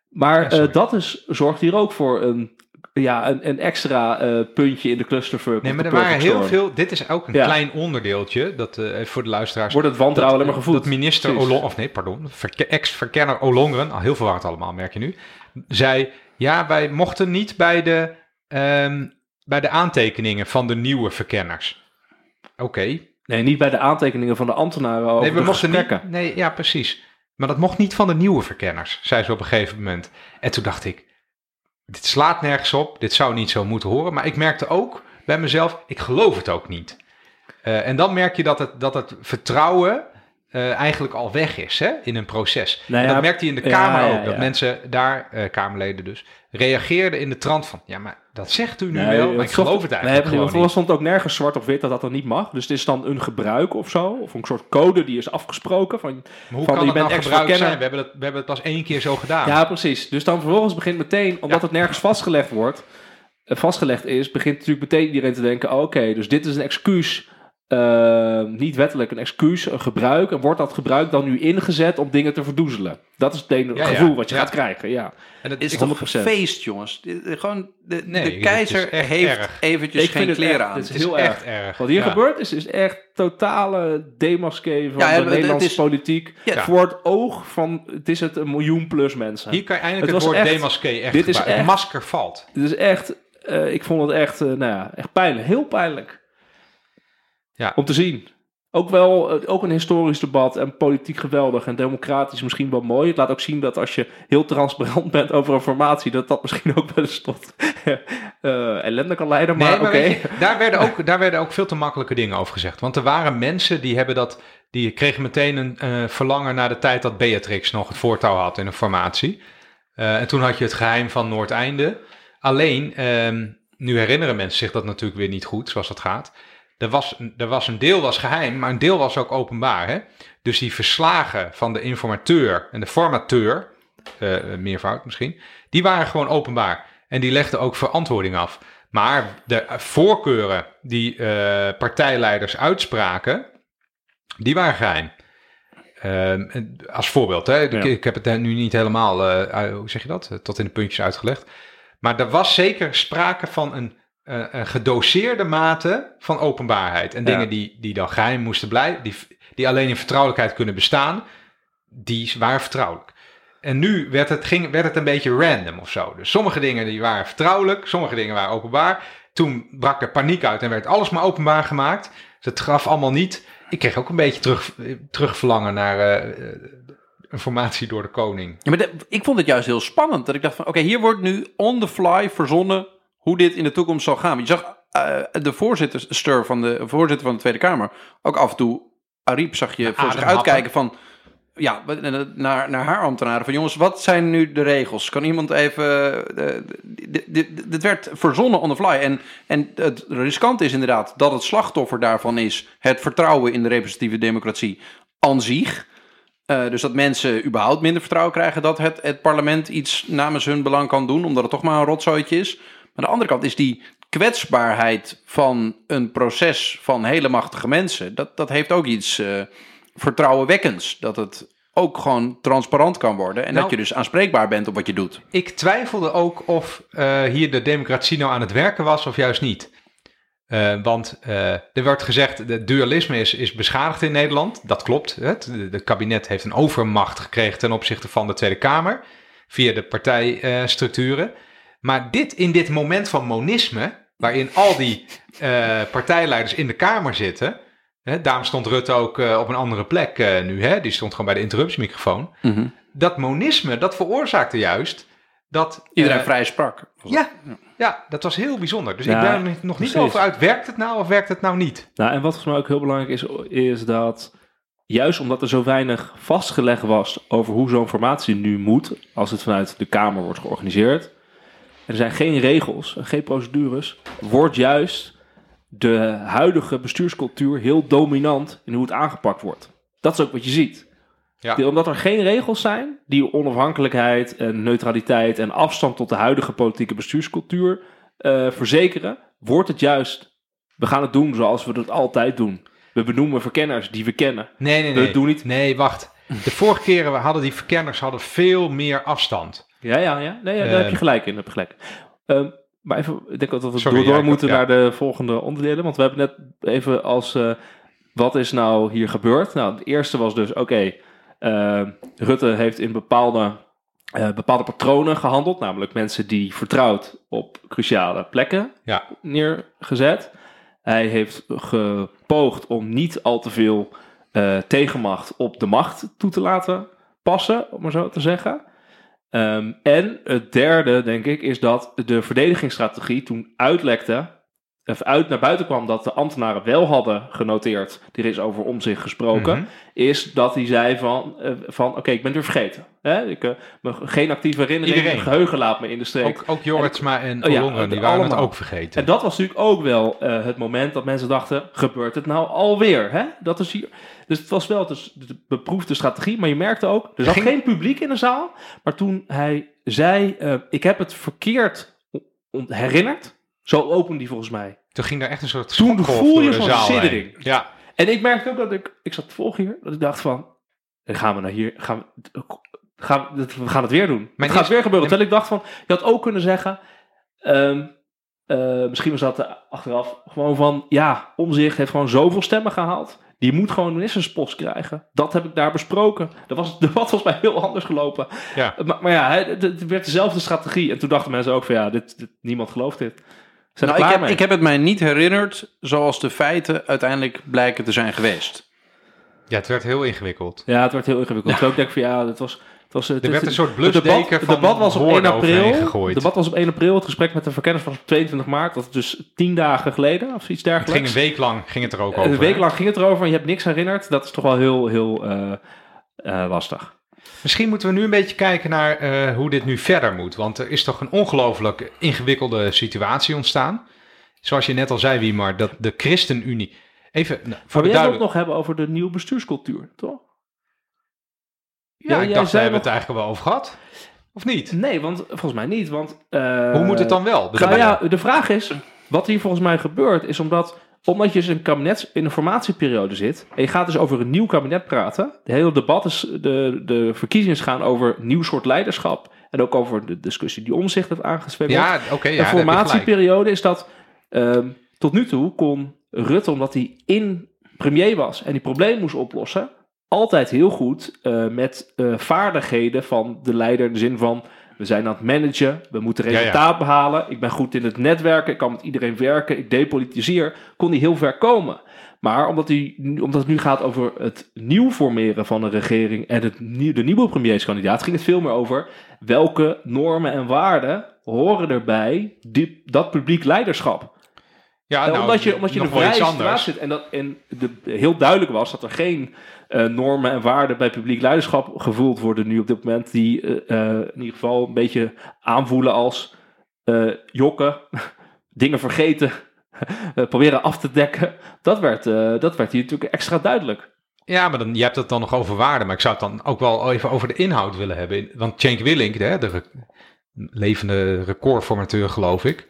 maar- Ja, eh, dat is, zorgt hier ook voor een, ja, een, een extra eh, puntje in de clusterfuck. Nee, maar er waren heel storm. veel... Dit is ook een Ja. klein onderdeeltje... dat eh, voor de luisteraars... Wordt het wantrouwen alleen maar gevoed. Dat minister. Olong, of nee, pardon, verke- ex-verkenner Olongren, al heel verwarrend allemaal, merk je nu, zei, ja, wij mochten niet bij de, ehm, bij de aantekeningen van de nieuwe verkenners. Oké. Nee, niet bij de aantekeningen van de ambtenaren over Nee, we mochten niet, nee, ja, precies. Maar dat mocht niet van de nieuwe verkenners, zei ze op een gegeven moment. En toen dacht ik, dit slaat nergens op, dit zou niet zo moeten horen. Maar ik merkte ook bij mezelf, ik geloof het ook niet. Eh, en dan merk je dat het, dat het vertrouwen eh, eigenlijk al weg is hè, in een proces. Nou en ja, dat merkte je in de Kamer ja, ook. Dat mensen daar, eh, Kamerleden dus, reageerden in de trant van... Ja, maar dat zegt u nu Nee, wel, maar ik geloof het Nee, eigenlijk want gewoon stond ook nergens zwart of wit dat dat dan niet mag. Dus het is dan een gebruik of zo. Of een soort code die is afgesproken. Van. Maar hoe van, kan je het nou bent gebruikt ex-verkenner. zijn? We hebben, het, we hebben het pas één keer zo gedaan. Ja, precies. Dus dan vervolgens begint meteen, omdat het nergens vastgelegd wordt, eh, vastgelegd is, begint natuurlijk meteen iedereen te denken: oké, dus dit is een excuus. Eh, niet wettelijk een excuus, een gebruik. En wordt dat gebruik dan nu ingezet om dingen te verdoezelen? Dat is het Ja, ja. gevoel wat je Ja. gaat krijgen. Ja. En dat is toch 100%. een feest, jongens. Dit- Gewoon, de, Nee, de dit keizer heeft erg. eventjes Ik geen het kleren echt- aan. dit is het is heel echt erg. Wat hier Ja. gebeurt is, is echt totale demasqué van Ja, ja, de het Nederlandse is- politiek. Ja. Voor het oog van, het is het een miljoen plus mensen. Hier kan je eindelijk Het het, woord echt- demasqué echt dit is echt- Masker valt. Het is echt, eh, ik vond het echt, eh, nou ja, echt pijnlijk. Heel pijnlijk. Ja. Om te zien. Ook wel, eh, ook een historisch debat en politiek geweldig en democratisch misschien wel mooi. Het laat ook zien dat als je heel transparant [LAUGHS] bent over een formatie, dat dat misschien ook wel eens tot [LAUGHS] eh, ellende kan leiden. Maar Nee, maar je, daar, werden ook, daar werden ook veel te makkelijke dingen over gezegd. Want er waren mensen die hebben dat, die kregen meteen een eh, verlangen naar de tijd dat Beatrix nog het voortouw had in een formatie. En toen had je het geheim van Noordeinde. Alleen, ehm, nu herinneren mensen zich dat natuurlijk weer niet goed, zoals dat gaat. Er was, er was een deel was geheim, maar een deel was ook openbaar. Hè? Dus die verslagen van de informateur en de formateur, uh, meervoud misschien, die waren gewoon openbaar. En die legden ook verantwoording af. Maar de voorkeuren die uh, partijleiders uitspraken, die waren geheim. Uh, als voorbeeld, hè? Ik, ik, heb het nu niet helemaal, hoe zeg je dat, tot in de puntjes uitgelegd. Maar er was zeker sprake van een, uh, een gedoseerde mate van openbaarheid. En dingen die, die dan geheim moesten blijven, die, die alleen in vertrouwelijkheid kunnen bestaan, die waren vertrouwelijk. En nu werd het, ging, werd het een beetje random of zo. Dus sommige dingen die waren vertrouwelijk, sommige dingen waren openbaar. Toen brak er paniek uit en werd alles maar openbaar gemaakt. Dus het gaf allemaal niet. Ik kreeg ook een beetje terug, terugverlangen naar uh, informatie door de koning. Ja, maar de, ik vond het juist heel spannend. Dat ik dacht van, oké, hier wordt nu on the fly verzonnen hoe dit in de toekomst zal gaan. Je zag uh, de voorzitter van de, voorzitter van de Tweede Kamer ook af en toe... Ariep zag je voor zich uitkijken van ja, naar, naar haar ambtenaren. Van jongens, wat zijn nu de regels? Kan iemand even. Dit werd verzonnen on the fly. En, en het riskant is inderdaad dat het slachtoffer daarvan is het vertrouwen in de representatieve democratie aan zich. Uh, dus dat mensen überhaupt minder vertrouwen krijgen dat het, het parlement iets namens hun belang kan doen, omdat het toch maar een rotzooitje is. Maar aan de andere kant is die kwetsbaarheid van een proces van hele machtige mensen, dat, dat heeft ook iets. Uh, vertrouwenwekkends. Dat het ook gewoon transparant kan worden. En dat Nou- je dus aanspreekbaar bent op wat je doet. Ik twijfelde ook of eh, hier de democratie nou aan het werken was of juist niet. Eh, want er werd gezegd, het dualisme is, is beschadigd in Nederland. Dat klopt. Het de kabinet heeft een overmacht gekregen ten opzichte van de Tweede Kamer. Via de partijstructuren. Maar dit in dit moment van monisme, waarin al die eh, partijleiders in de Kamer zitten. Hè, daarom stond Rutte ook eh, op een andere plek eh, nu. Hè, die stond gewoon bij de interruptiemicrofoon. Dat monisme, dat veroorzaakte juist dat... Iedereen vrij sprak. ja, ja, dat was heel bijzonder. Dus Ja, ik ben er nog- nog niet precies. over uit, werkt het nou of werkt het nou niet? Nou, en wat volgens mij ook heel belangrijk is, is dat juist omdat er zo weinig vastgelegd was over hoe zo'n formatie nu moet, als het vanuit de Kamer wordt georganiseerd, er zijn geen regels, geen procedures, wordt juist de huidige bestuurscultuur heel dominant in hoe het aangepakt wordt. Dat is ook wat je ziet. Ja. Omdat er geen regels zijn die onafhankelijkheid en neutraliteit en afstand tot de huidige politieke bestuurscultuur eh, verzekeren, wordt het juist, we gaan het doen zoals we het altijd doen. We benoemen verkenners die we kennen. Nee, nee, We nee. doen niet- Nee, wacht. De vorige keren we hadden die verkenners hadden veel meer afstand. Ja, ja, ja. Nee, daar heb je Eh, gelijk in. Daar heb je gelijk. Ehm, maar even, ik denk dat we Sorry, door, ja, moeten ja. naar de volgende onderdelen. Want we hebben net even als, eh, wat is nou hier gebeurd? Nou, het eerste was dus, oké, eh, Rutte heeft in bepaalde, bepaalde patronen gehandeld. Namelijk mensen die vertrouwd op cruciale plekken Ja. neergezet. Hij heeft gepoogd om niet al te veel tegenmacht op de macht toe te laten passen, om maar zo te zeggen. Ehm, en het derde, denk ik, is dat de verdedigingsstrategie toen uitlekte, uit naar buiten kwam dat de ambtenaren wel hadden genoteerd, er is over om zich gesproken, Mhm. is dat hij zei van, eh, van oké, ik ben het weer vergeten. Hè? Ik, me, geen actieve herinnering, Iedereen. mijn geheugen laat me in de steek. Ook, ook Jorritsma en Oh ja, die waren het ook vergeten. En dat was natuurlijk ook wel eh, het moment dat mensen dachten: gebeurt het nou alweer? Hè? Dat is hier. Dus het was wel dus de beproefde strategie, maar je merkte ook: er zat geen publiek in de zaal. Maar toen hij zei: Ik heb het verkeerd herinnerd. Zo opende die volgens mij. Toen ging daar echt een soort Toen voel je zo'n siddering. Ja, En ik merkte ook dat ik, ik zat te volgen hier, dat ik dacht van, gaan we naar hier, gaan we, gaan, we- we gaan het weer doen. Mijn het gaat weer gebeuren. Terwijl ik dacht van, je had ook kunnen zeggen, ehm, eh, misschien was dat achteraf gewoon van, ja, Omzicht heeft gewoon zoveel stemmen gehaald. Die moet gewoon een ministerspost krijgen. Dat heb ik daar besproken. Dat was [LAUGHS] het debat volgens mij heel anders gelopen. ja. Maar, maar ja, het, het werd dezelfde strategie. En toen dachten mensen ook van, ja, dit, dit- niemand gelooft dit. Zijn Nou, ik, heb, mee? ik heb het mij niet herinnerd zoals de feiten uiteindelijk blijken te zijn geweest. ja, het werd heel ingewikkeld. Ja, het werd heel ingewikkeld. Terwijl ik denk van ja, het was... Het was het Er werd een soort het debat, blusdeken het van debat was op 1 woorden overheen april. gegooid. Het debat was op 1 april. Het gesprek met de verkenners was op 22 maart. Dat is dus 10 dagen geleden of iets Het dergelijks. ging een week lang ging het er ook over. Een week hè? lang ging het erover en je hebt niks herinnerd. Dat is toch wel heel, heel eh, eh, lastig. Misschien moeten we nu een beetje kijken naar eh, hoe dit nu verder moet. Want er is toch een ongelooflijk ingewikkelde situatie ontstaan. Zoals je net al zei, Wiemar, dat de ChristenUnie... Even nou, voor Maar de we het ook nog hebben over de nieuwe bestuurscultuur, toch? Ja, Ja, ik jij dacht, daar hebben we nog- het eigenlijk wel over gehad. Of niet? Nee, want volgens mij niet. Want, eh, Hoe moet het dan wel? Dus Nou ja, de vraag is, wat hier volgens mij gebeurt, is omdat, omdat je dus in een kabinetsinformatieperiode zit, en je gaat dus over een nieuw kabinet praten, de hele debat is, de, de verkiezingen gaan over een nieuw soort leiderschap, en ook over de discussie die omzicht heeft aangeswengeld. Ja, oké. ja, een gelijk. formatieperiode is dat, ehm, tot nu toe kon Rutte, omdat hij in premier was en die probleem moest oplossen, altijd heel goed eh, met eh, vaardigheden van de leider in de zin van we zijn aan het managen, we moeten ja. resultaat behalen, ik ben goed in het netwerken, ik kan met iedereen werken, ik depolitiseer, kon hij heel ver komen. Maar omdat, hij, omdat het nu gaat over het nieuw formeren van een regering en het nieuw, de nieuwe premierskandidaat, ging het veel meer over welke normen en waarden horen erbij die, dat publiek leiderschap. Ja, En nou, omdat je, omdat je in nog een wel vrije situatie zit en, dat, en de, heel duidelijk was dat er geen eh, normen en waarden bij publiek leiderschap gevoeld worden nu op dit moment, die eh, eh, in ieder geval een beetje aanvoelen als eh, jokken, [LAUGHS] dingen vergeten, [LAUGHS] proberen af te dekken. Dat werd, eh, dat werd hier natuurlijk extra duidelijk. Ja, maar dan, je hebt het dan nog over waarde. Maar ik zou het dan ook wel even over de inhoud willen hebben. Want Cenk Willink, de, de re- levende recordformateur geloof ik.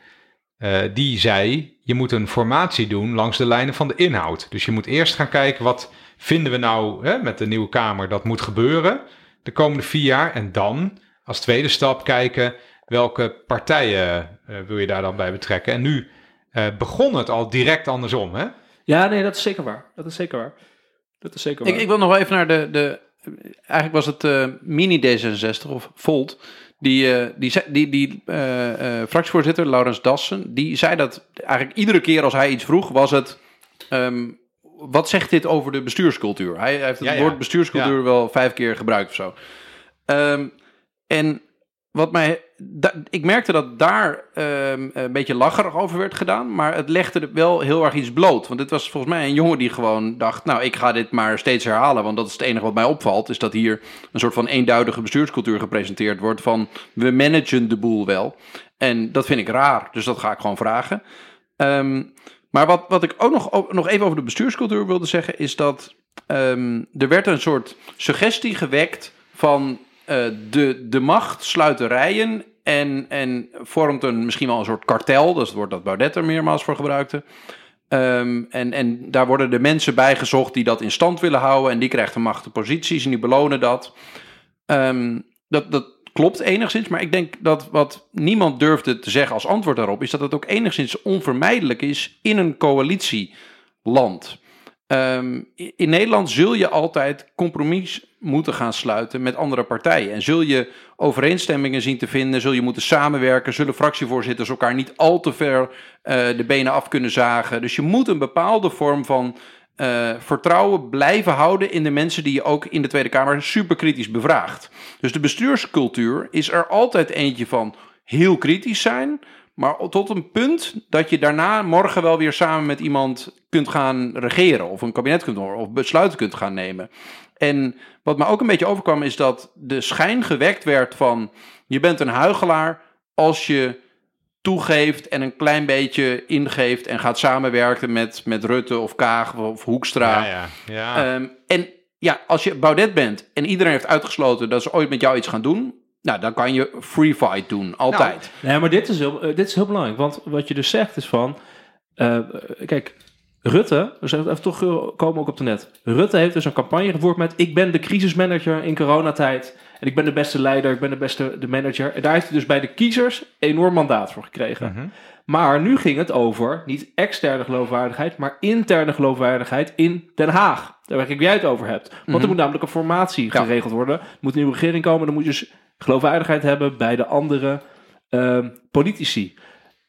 Eh, die zei, je moet een formatie doen langs de lijnen van de inhoud. Dus je moet eerst gaan kijken, wat vinden we nou hè, met de nieuwe Kamer dat moet gebeuren de komende vier jaar. En dan als tweede stap kijken, welke partijen eh, wil je daar dan bij betrekken. En nu eh, begon het al direct andersom, hè? Ja, nee, dat is zeker waar. Dat is zeker waar. Dat is zeker waar. Ik, ik wil nog wel even naar de. de eigenlijk was het eh, mini D66 of Volt. Die, eh, die, die, die eh, eh, fractievoorzitter, Laurens Dassen, die zei dat eigenlijk iedere keer als hij iets vroeg, was het. ehm, wat zegt dit over de bestuurscultuur? Hij, hij heeft het Ja, ja. woord bestuurscultuur wel vijf keer gebruikt of zo. Ehm, en wat mij. ik merkte dat daar ehm, een beetje lacherig over werd gedaan. Maar het legde er wel heel erg iets bloot. Want dit was volgens mij een jongen die gewoon dacht. Nou, ik ga dit maar steeds herhalen. Want dat is het enige wat mij opvalt. Is dat hier een soort van eenduidige bestuurscultuur gepresenteerd wordt. Van we managen de boel wel. En dat vind ik raar. Dus dat ga ik gewoon vragen. Ehm, maar wat, wat ik ook nog, nog even over de bestuurscultuur wilde zeggen. Is dat ehm, er werd een soort suggestie gewekt van de, de macht sluit de rijen en, en vormt een, misschien wel een soort kartel. Dat is het woord dat Baudet er meermaals voor gebruikte. Ehm, en, en daar worden de mensen bij gezocht die dat in stand willen houden. En die krijgen machtige posities en die belonen dat. Ehm, dat, dat klopt enigszins, maar ik denk dat wat niemand durfde te zeggen als antwoord daarop... is dat het ook enigszins onvermijdelijk is in een coalitieland. Ehm, in Nederland zul je altijd compromis moeten gaan sluiten met andere partijen. En zul je overeenstemmingen zien te vinden, zul je moeten samenwerken, zullen fractievoorzitters elkaar niet al te ver eh, de benen af kunnen zagen. Dus je moet een bepaalde vorm van eh, vertrouwen blijven houden in de mensen die je ook in de Tweede Kamer superkritisch bevraagt. Dus de bestuurscultuur is er altijd eentje van heel kritisch zijn, maar tot een punt dat je daarna morgen wel weer samen met iemand kunt gaan regeren. Of een kabinet kunt horen. Of besluiten kunt gaan nemen. En wat me ook een beetje overkwam is dat de schijn gewekt werd van... Je bent een huigelaar als je toegeeft en een klein beetje ingeeft... en gaat samenwerken met, met Rutte of Kaag of Hoekstra. Ja, ja. ja. Ehm, en ja, als je Baudet bent en iedereen heeft uitgesloten dat ze ooit met jou iets gaan doen, nou, dan kan je free fight doen, altijd. Nee, maar dit is, heel, eh, dit is heel belangrijk. Want wat je dus zegt is van... eh, kijk, Rutte, dus even toch eh, komen ook op de net. Rutte heeft dus een campagne gevoerd met... ik ben de crisismanager in coronatijd... en ik ben de beste leider, ik ben de beste de manager. En daar heeft hij dus bij de kiezers enorm mandaat voor gekregen. Mhm. Maar nu ging het over niet externe geloofwaardigheid... maar interne geloofwaardigheid in Den Haag. Daar waar ik jij het over hebt. Want Mhm. er moet namelijk een formatie Ja. geregeld worden. Er moet een nieuwe regering komen. Dan moet je dus geloofwaardigheid hebben bij de andere ehm, politici.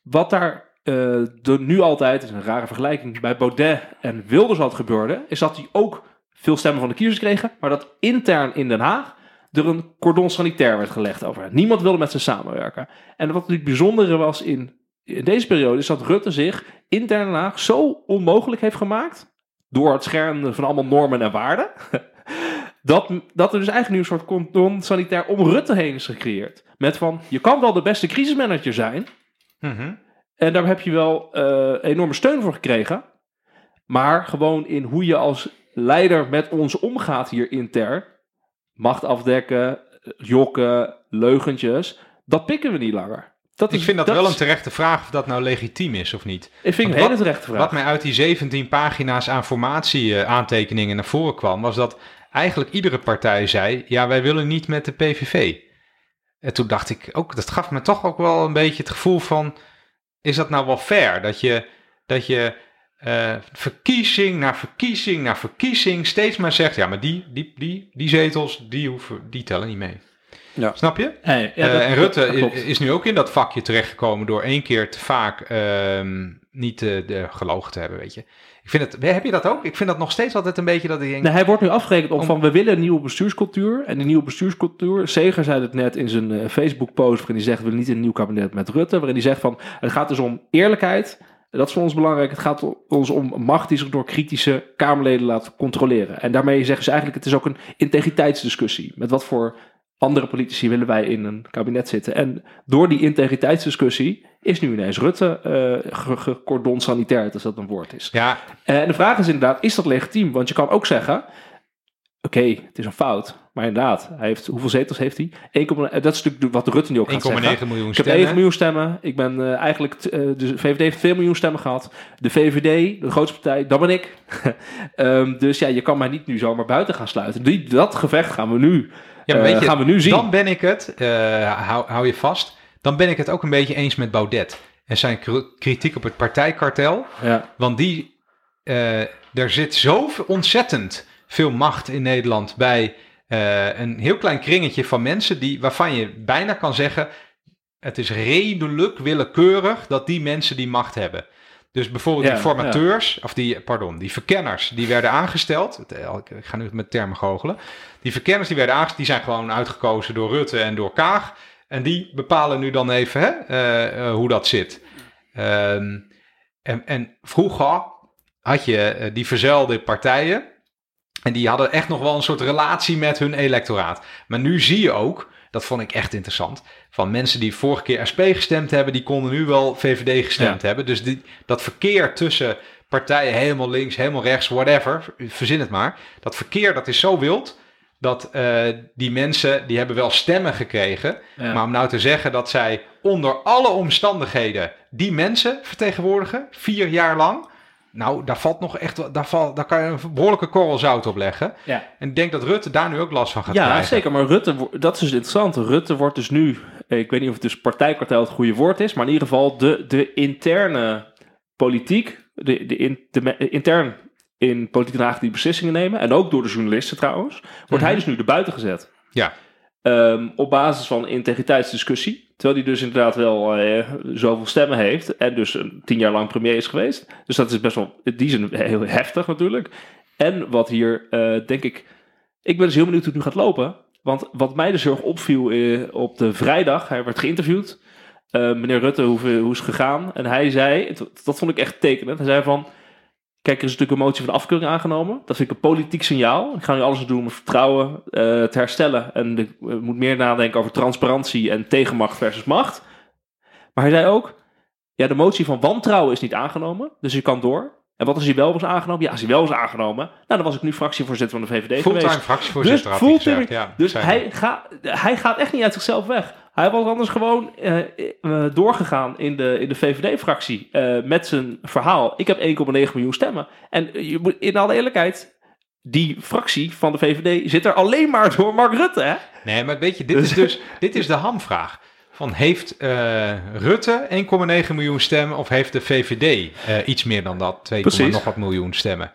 Wat daar eh, nu altijd, is een rare vergelijking, bij Baudet en Wilders had gebeurde, is dat die ook veel stemmen van de kiezers kregen, maar dat intern in Den Haag er een cordon sanitair werd gelegd over. Niemand wilde met ze samenwerken. En wat natuurlijk bijzondere was in, in deze periode, is dat Rutte zich intern in Den Haag zo onmogelijk heeft gemaakt, door het schermen van allemaal normen en waarden, [LAUGHS] dat, dat er dus eigenlijk nu een soort cordon sanitair om Rutte heen is gecreëerd. Met van, je kan wel de beste crisismanager zijn. Mhm. En daar heb je wel eh, enorme steun voor gekregen. Maar gewoon in hoe je als leider met ons omgaat hier intern. Macht afdekken, jokken, leugentjes. Dat pikken we niet langer. Dat Ik vind dat, wel is- een terechte vraag of dat nou legitiem is of niet. Ik vind het een hele terechte vraag. Wat mij uit die 17 pagina's aan formatie-aantekeningen naar voren kwam, was dat eigenlijk iedere partij zei: ja, wij willen niet met de PVV. En toen dacht ik ook, dat gaf me toch ook wel een beetje het gevoel van: is dat nou wel fair? Dat je, dat je eh, verkiezing na verkiezing na verkiezing steeds maar zegt: ja, maar die, die, die, die zetels, die, hoeven, die tellen niet mee. Ja. Snap je? Hey, ja, Eh, dat- en Rutte dat is nu ook in dat vakje terechtgekomen door één keer te vaak ehm, niet de, de gelogen te hebben, weet je. Ik vind het, heb je dat ook? Ik vind dat nog steeds altijd een beetje dat ik denk... Nee, hij wordt nu afgerekend op Om- van we willen een nieuwe bestuurscultuur. En die nieuwe bestuurscultuur, Seger zei het net in zijn eh, Facebook-post, waarin hij zegt we willen niet een nieuw kabinet met Rutte. Waarin hij zegt van het gaat dus om eerlijkheid. Dat is voor ons belangrijk. Het gaat ons om macht die zich door kritische Kamerleden laat controleren. En daarmee zeggen ze eigenlijk het is ook een integriteitsdiscussie. Met wat voor andere politici willen wij in een kabinet zitten. En door die integriteitsdiscussie is nu ineens Rutte eh ge- gecordon sanitair, als dat een woord is. Ja, Eh, En de vraag is inderdaad, is dat legitiem? Want je kan ook zeggen, oké, het is een fout. Maar inderdaad, hij heeft, hoeveel zetels heeft hij? 1,9 dat is natuurlijk wat Rutte nu ook gaat zeggen. 1,9 miljoen Ik heb stemmen. 1 miljoen stemmen. Ik ben eh, eigenlijk, eh, de VVD heeft 2 miljoen stemmen gehad. De VVD, de grootste partij, dat ben ik. [LAUGHS] Ehm, dus ja, je kan mij niet nu zomaar buiten gaan sluiten. Die, dat gevecht gaan we nu, Ja, maar eh, weet je, gaan we nu zien. Dan ben ik het, eh, hou, hou je vast, dan ben ik het ook een beetje eens met Baudet. En zijn kr- kritiek op het partijkartel. ja. Want die, eh, er zit zo ontzettend veel macht in Nederland bij eh, een heel klein kringetje van mensen die, waarvan je bijna kan zeggen, het is redelijk willekeurig dat die mensen die macht hebben. Dus bijvoorbeeld Ja, die formateurs, of die, pardon, die verkenners, die werden aangesteld. Eh, Ik ga nu met termen goochelen. Die verkenners die werden aangesteld, die zijn gewoon uitgekozen door Rutte en door Kaag. En die bepalen nu dan even hè, eh, eh, hoe dat zit. Ehm, en, en vroeger had je die verzuilde partijen. En die hadden echt nog wel een soort relatie met hun electoraat. Maar nu zie je ook, dat vond ik echt interessant, van mensen die vorige keer SP gestemd hebben, die konden nu wel VVD gestemd hebben. Dus die, dat verkeer tussen partijen helemaal links, helemaal rechts, whatever, verzin het maar. Dat verkeer, dat is zo wild, dat eh, die mensen, die hebben wel stemmen gekregen. Ja. Maar om nou te zeggen dat zij onder alle omstandigheden die mensen vertegenwoordigen, vier jaar lang. Nou, daar valt nog echt, daar, valt, daar kan je een behoorlijke korrel zout op leggen. Ja. En ik denk dat Rutte daar nu ook last van gaat Ja, krijgen. zeker. Maar Rutte, dat is dus interessant. Rutte wordt dus nu, ik weet niet of het dus partijkartel het goede woord is, maar in ieder geval de, de interne politiek, de, de, in, de me- intern in politieke Haag die beslissingen nemen, en ook door de journalisten trouwens, wordt hij dus nu erbuiten gezet. Ja. Ehm, op basis van integriteitsdiscussie. Terwijl hij dus inderdaad wel eh, zoveel stemmen heeft. En dus een tien jaar lang premier is geweest. Dus dat is best wel in die zin heel heftig natuurlijk. En wat hier, eh, denk ik... Ik ben dus heel benieuwd hoe het nu gaat lopen. Want wat mij dus heel erg opviel eh, op de vrijdag... Hij werd geïnterviewd. Eh, meneer Rutte, hoe, hoe is het gegaan? En hij zei, dat, vond ik echt tekenend. Hij zei van... Kijk, er is natuurlijk een motie van afkeuring aangenomen. Dat vind ik een politiek signaal. Ik ga nu alles doen om het vertrouwen eh, te herstellen. En ik moet meer nadenken over transparantie en tegenmacht versus macht. Maar hij zei ook, ja, de motie van wantrouwen is niet aangenomen. Dus je kan door. En wat als hij wel was aangenomen? Ja, als hij wel was aangenomen, nou, dan was ik nu fractievoorzitter van de VVD Fulltime geweest. fractievoorzitter Dus had gezegd. Ja, Dus hij, ga, hij gaat echt niet uit zichzelf weg. Hij was anders gewoon eh, eh, doorgegaan in de, in de VVD-fractie eh, met zijn verhaal. Ik heb 1,9 miljoen stemmen. En eh, je moet, in alle eerlijkheid, die fractie van de VVD zit er alleen maar door Mark Rutte. Hè? Nee, maar weet je, dit is [LAUGHS] dus dit is de hamvraag. Van heeft eh, Rutte 1,9 miljoen stemmen of heeft de VVD eh, iets meer dan dat, 2, Precies. nog wat miljoen stemmen?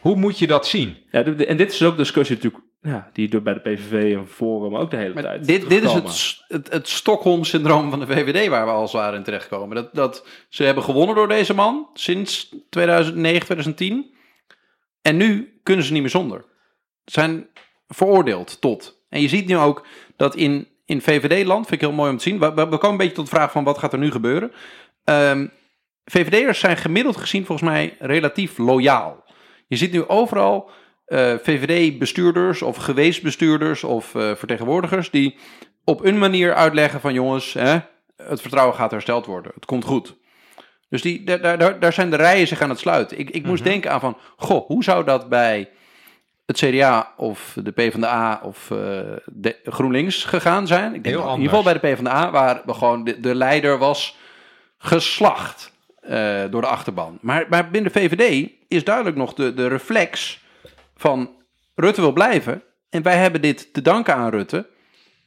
Hoe moet je dat zien? Ja, de- de- en dit is ook de discussie natuurlijk, ja, die door bij de PVV en Forum ook de hele Maar tijd dit, dit is het, het, het Stockholm-syndroom van de VVD waar we als het ware in terechtkomen. Dat, dat ze hebben gewonnen door deze man sinds 2009, 2010. En nu kunnen ze niet meer zonder. Ze zijn veroordeeld tot. En je ziet nu ook dat in, in VVD-land, vind ik heel mooi om te zien. We, komen een beetje tot de vraag van wat gaat er nu gebeuren. Ehm VVD'ers zijn gemiddeld gezien volgens mij relatief loyaal. Je ziet nu overal eh, VVD-bestuurders of geweest bestuurders of eh, vertegenwoordigers die op een manier uitleggen van jongens, hè, het vertrouwen gaat hersteld worden. Het komt goed. Dus die, daar, daar- daar, daar zijn de rijen zich aan het sluiten. Ik, ik moest Mhm. denken aan van, goh, hoe zou dat bij het CDA of de PvdA of eh, de GroenLinks gegaan zijn? Ik denk Heel in ieder geval bij de PvdA, waar we gewoon de, de leider was geslacht eh, door de achterban. Maar, maar binnen de VVD is duidelijk nog de, de reflex van Rutte wil blijven. En wij hebben dit te danken aan Rutte.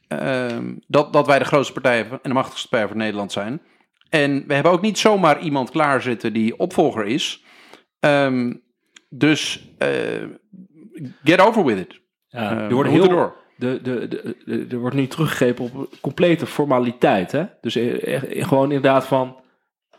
ehm, dat, dat wij de grootste partij en de machtigste partij van Nederland zijn. En we hebben ook niet zomaar iemand klaarzitten die opvolger is. Ehm, dus eh, get over with it. Ja, Eh, er wordt heel, door. de, de, de, er wordt nu teruggegrepen op complete formaliteit. Hè? Dus eh, eh, gewoon inderdaad van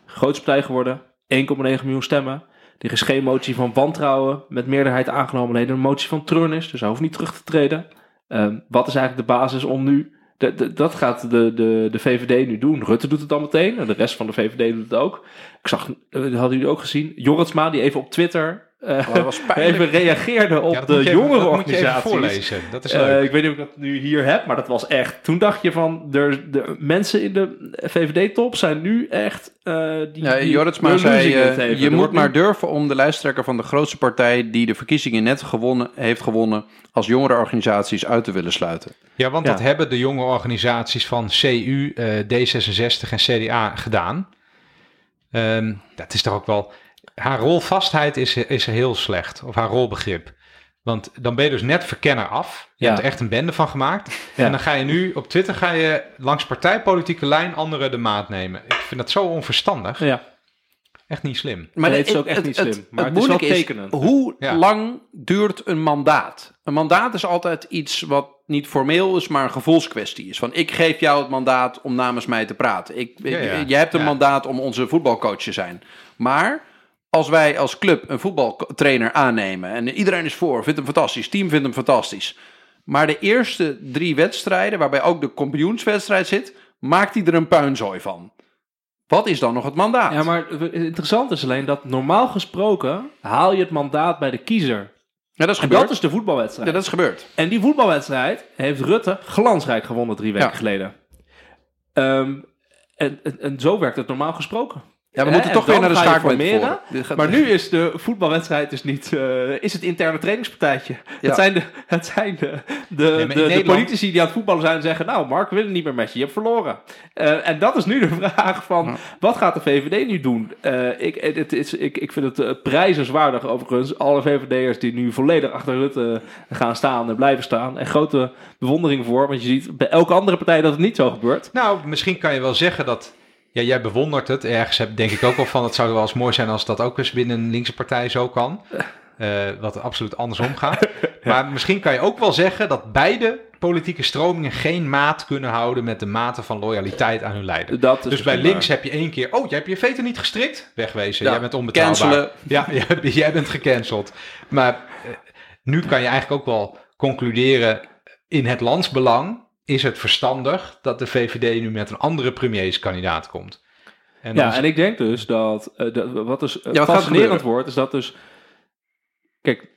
grootste partij geworden, 1,9 miljoen stemmen. Er is geen motie van wantrouwen met meerderheid aangenomen. Nee, een motie van treurnis, dus hij hoeft niet terug te treden. Ehm, wat is eigenlijk de basis om nu... de- de- dat gaat de, de, de VVD nu doen. Rutte doet het al meteen en de rest van de VVD doet het ook. Ik zag, eh, dat hadden jullie ook gezien, Jorritsma die even op Twitter... pijnlijk. even reageerde op Ja, dat de moet je even- jongere dat moet je even organisaties. voorlezen. Dat is Eh, leuk. ik weet niet of ik dat nu hier heb, maar dat was echt. Toen dacht je van, er, de mensen in de VVD-top zijn nu echt. eh die, Ja, zei, even. je Er moet maar nu- durven om de lijsttrekker van de grootste partij die de verkiezingen net gewonnen, heeft gewonnen als organisaties uit te willen sluiten. Ja, want Ja. dat hebben de jonge organisaties van CU, eh, D66 en CDA gedaan. Ehm, dat is toch ook wel... Haar rolvastheid is, is heel slecht, of haar rolbegrip. Want dan ben je dus net verkenner af. Je Ja. hebt er echt een bende van gemaakt. Ja. En dan ga je nu op Twitter ga je langs partijpolitieke lijn anderen de maat nemen. Ik vind dat zo onverstandig. Ja, Echt niet slim. Nee, het is ook echt niet slim, maar het is wel tekenend. hoe Ja. lang duurt een mandaat? Een mandaat is altijd iets wat niet formeel is, maar een gevoelskwestie is. Van ik geef jou het mandaat om namens mij te praten. Ik, Ja, ja. Jij hebt een Ja. mandaat om onze voetbalcoach te zijn. Maar als wij als club een voetbaltrainer aannemen en iedereen is voor, vindt hem fantastisch, team vindt hem fantastisch. Maar de eerste drie wedstrijden, waarbij ook de kampioenswedstrijd zit, maakt hij er een puinzooi van. Wat is dan nog het mandaat? ja, maar het interessante is alleen dat normaal gesproken haal je het mandaat bij de kiezer. Ja, dat is En gebeurd. dat is de voetbalwedstrijd. Ja, dat is gebeurd. En die voetbalwedstrijd heeft Rutte glansrijk gewonnen drie weken Ja. geleden. Ehm, en, en, en zo werkt het normaal gesproken. Ja, we Hè, moeten en toch weer dan naar de ga je formeren. voor. Dit gaat- Maar nu is de voetbalwedstrijd dus niet... eh, is het interne trainingspartijtje. Ja. Het zijn, de, het zijn de, de, in de, de Nederland- politici die aan het voetballen zijn en zeggen... Nou, Mark, we willen niet meer met je. Je hebt verloren. Eh, en dat is nu de [LAUGHS] vraag van... Ja. Wat gaat de VVD nu doen? Eh, ik, het is, ik, ik vind het eh, prijzenswaardig overigens. Alle VVD'ers die nu volledig achter Rutte gaan staan en blijven staan. En grote bewondering voor. Want je ziet bij elke andere partij dat het niet zo gebeurt. Nou, misschien kan je wel zeggen dat. Ja, jij bewondert het. Ergens heb, denk ik ook wel van. Het zou wel eens mooi zijn als dat ook eens binnen een linkse partij zo kan. Eh, wat absoluut andersom gaat. [LAUGHS] Maar misschien kan je ook wel zeggen dat beide politieke stromingen geen maat kunnen houden met de mate van loyaliteit aan hun leider. Dat is Dus bij links heb je één keer, oh, jij hebt je veto niet gestrikt, wegwezen. Ja, jij bent onbetaalbaar. cancelen. Ja, [LAUGHS] jij, jij bent gecanceld. Maar eh, nu kan je eigenlijk ook wel concluderen, in het landsbelang is het verstandig dat de VVD nu met een andere premierskandidaat komt. En ja, en ik denk dus dat, eh, dat wat dus eh, Ja, wat gaat fascinerend wordt, is dat dus... Kijk,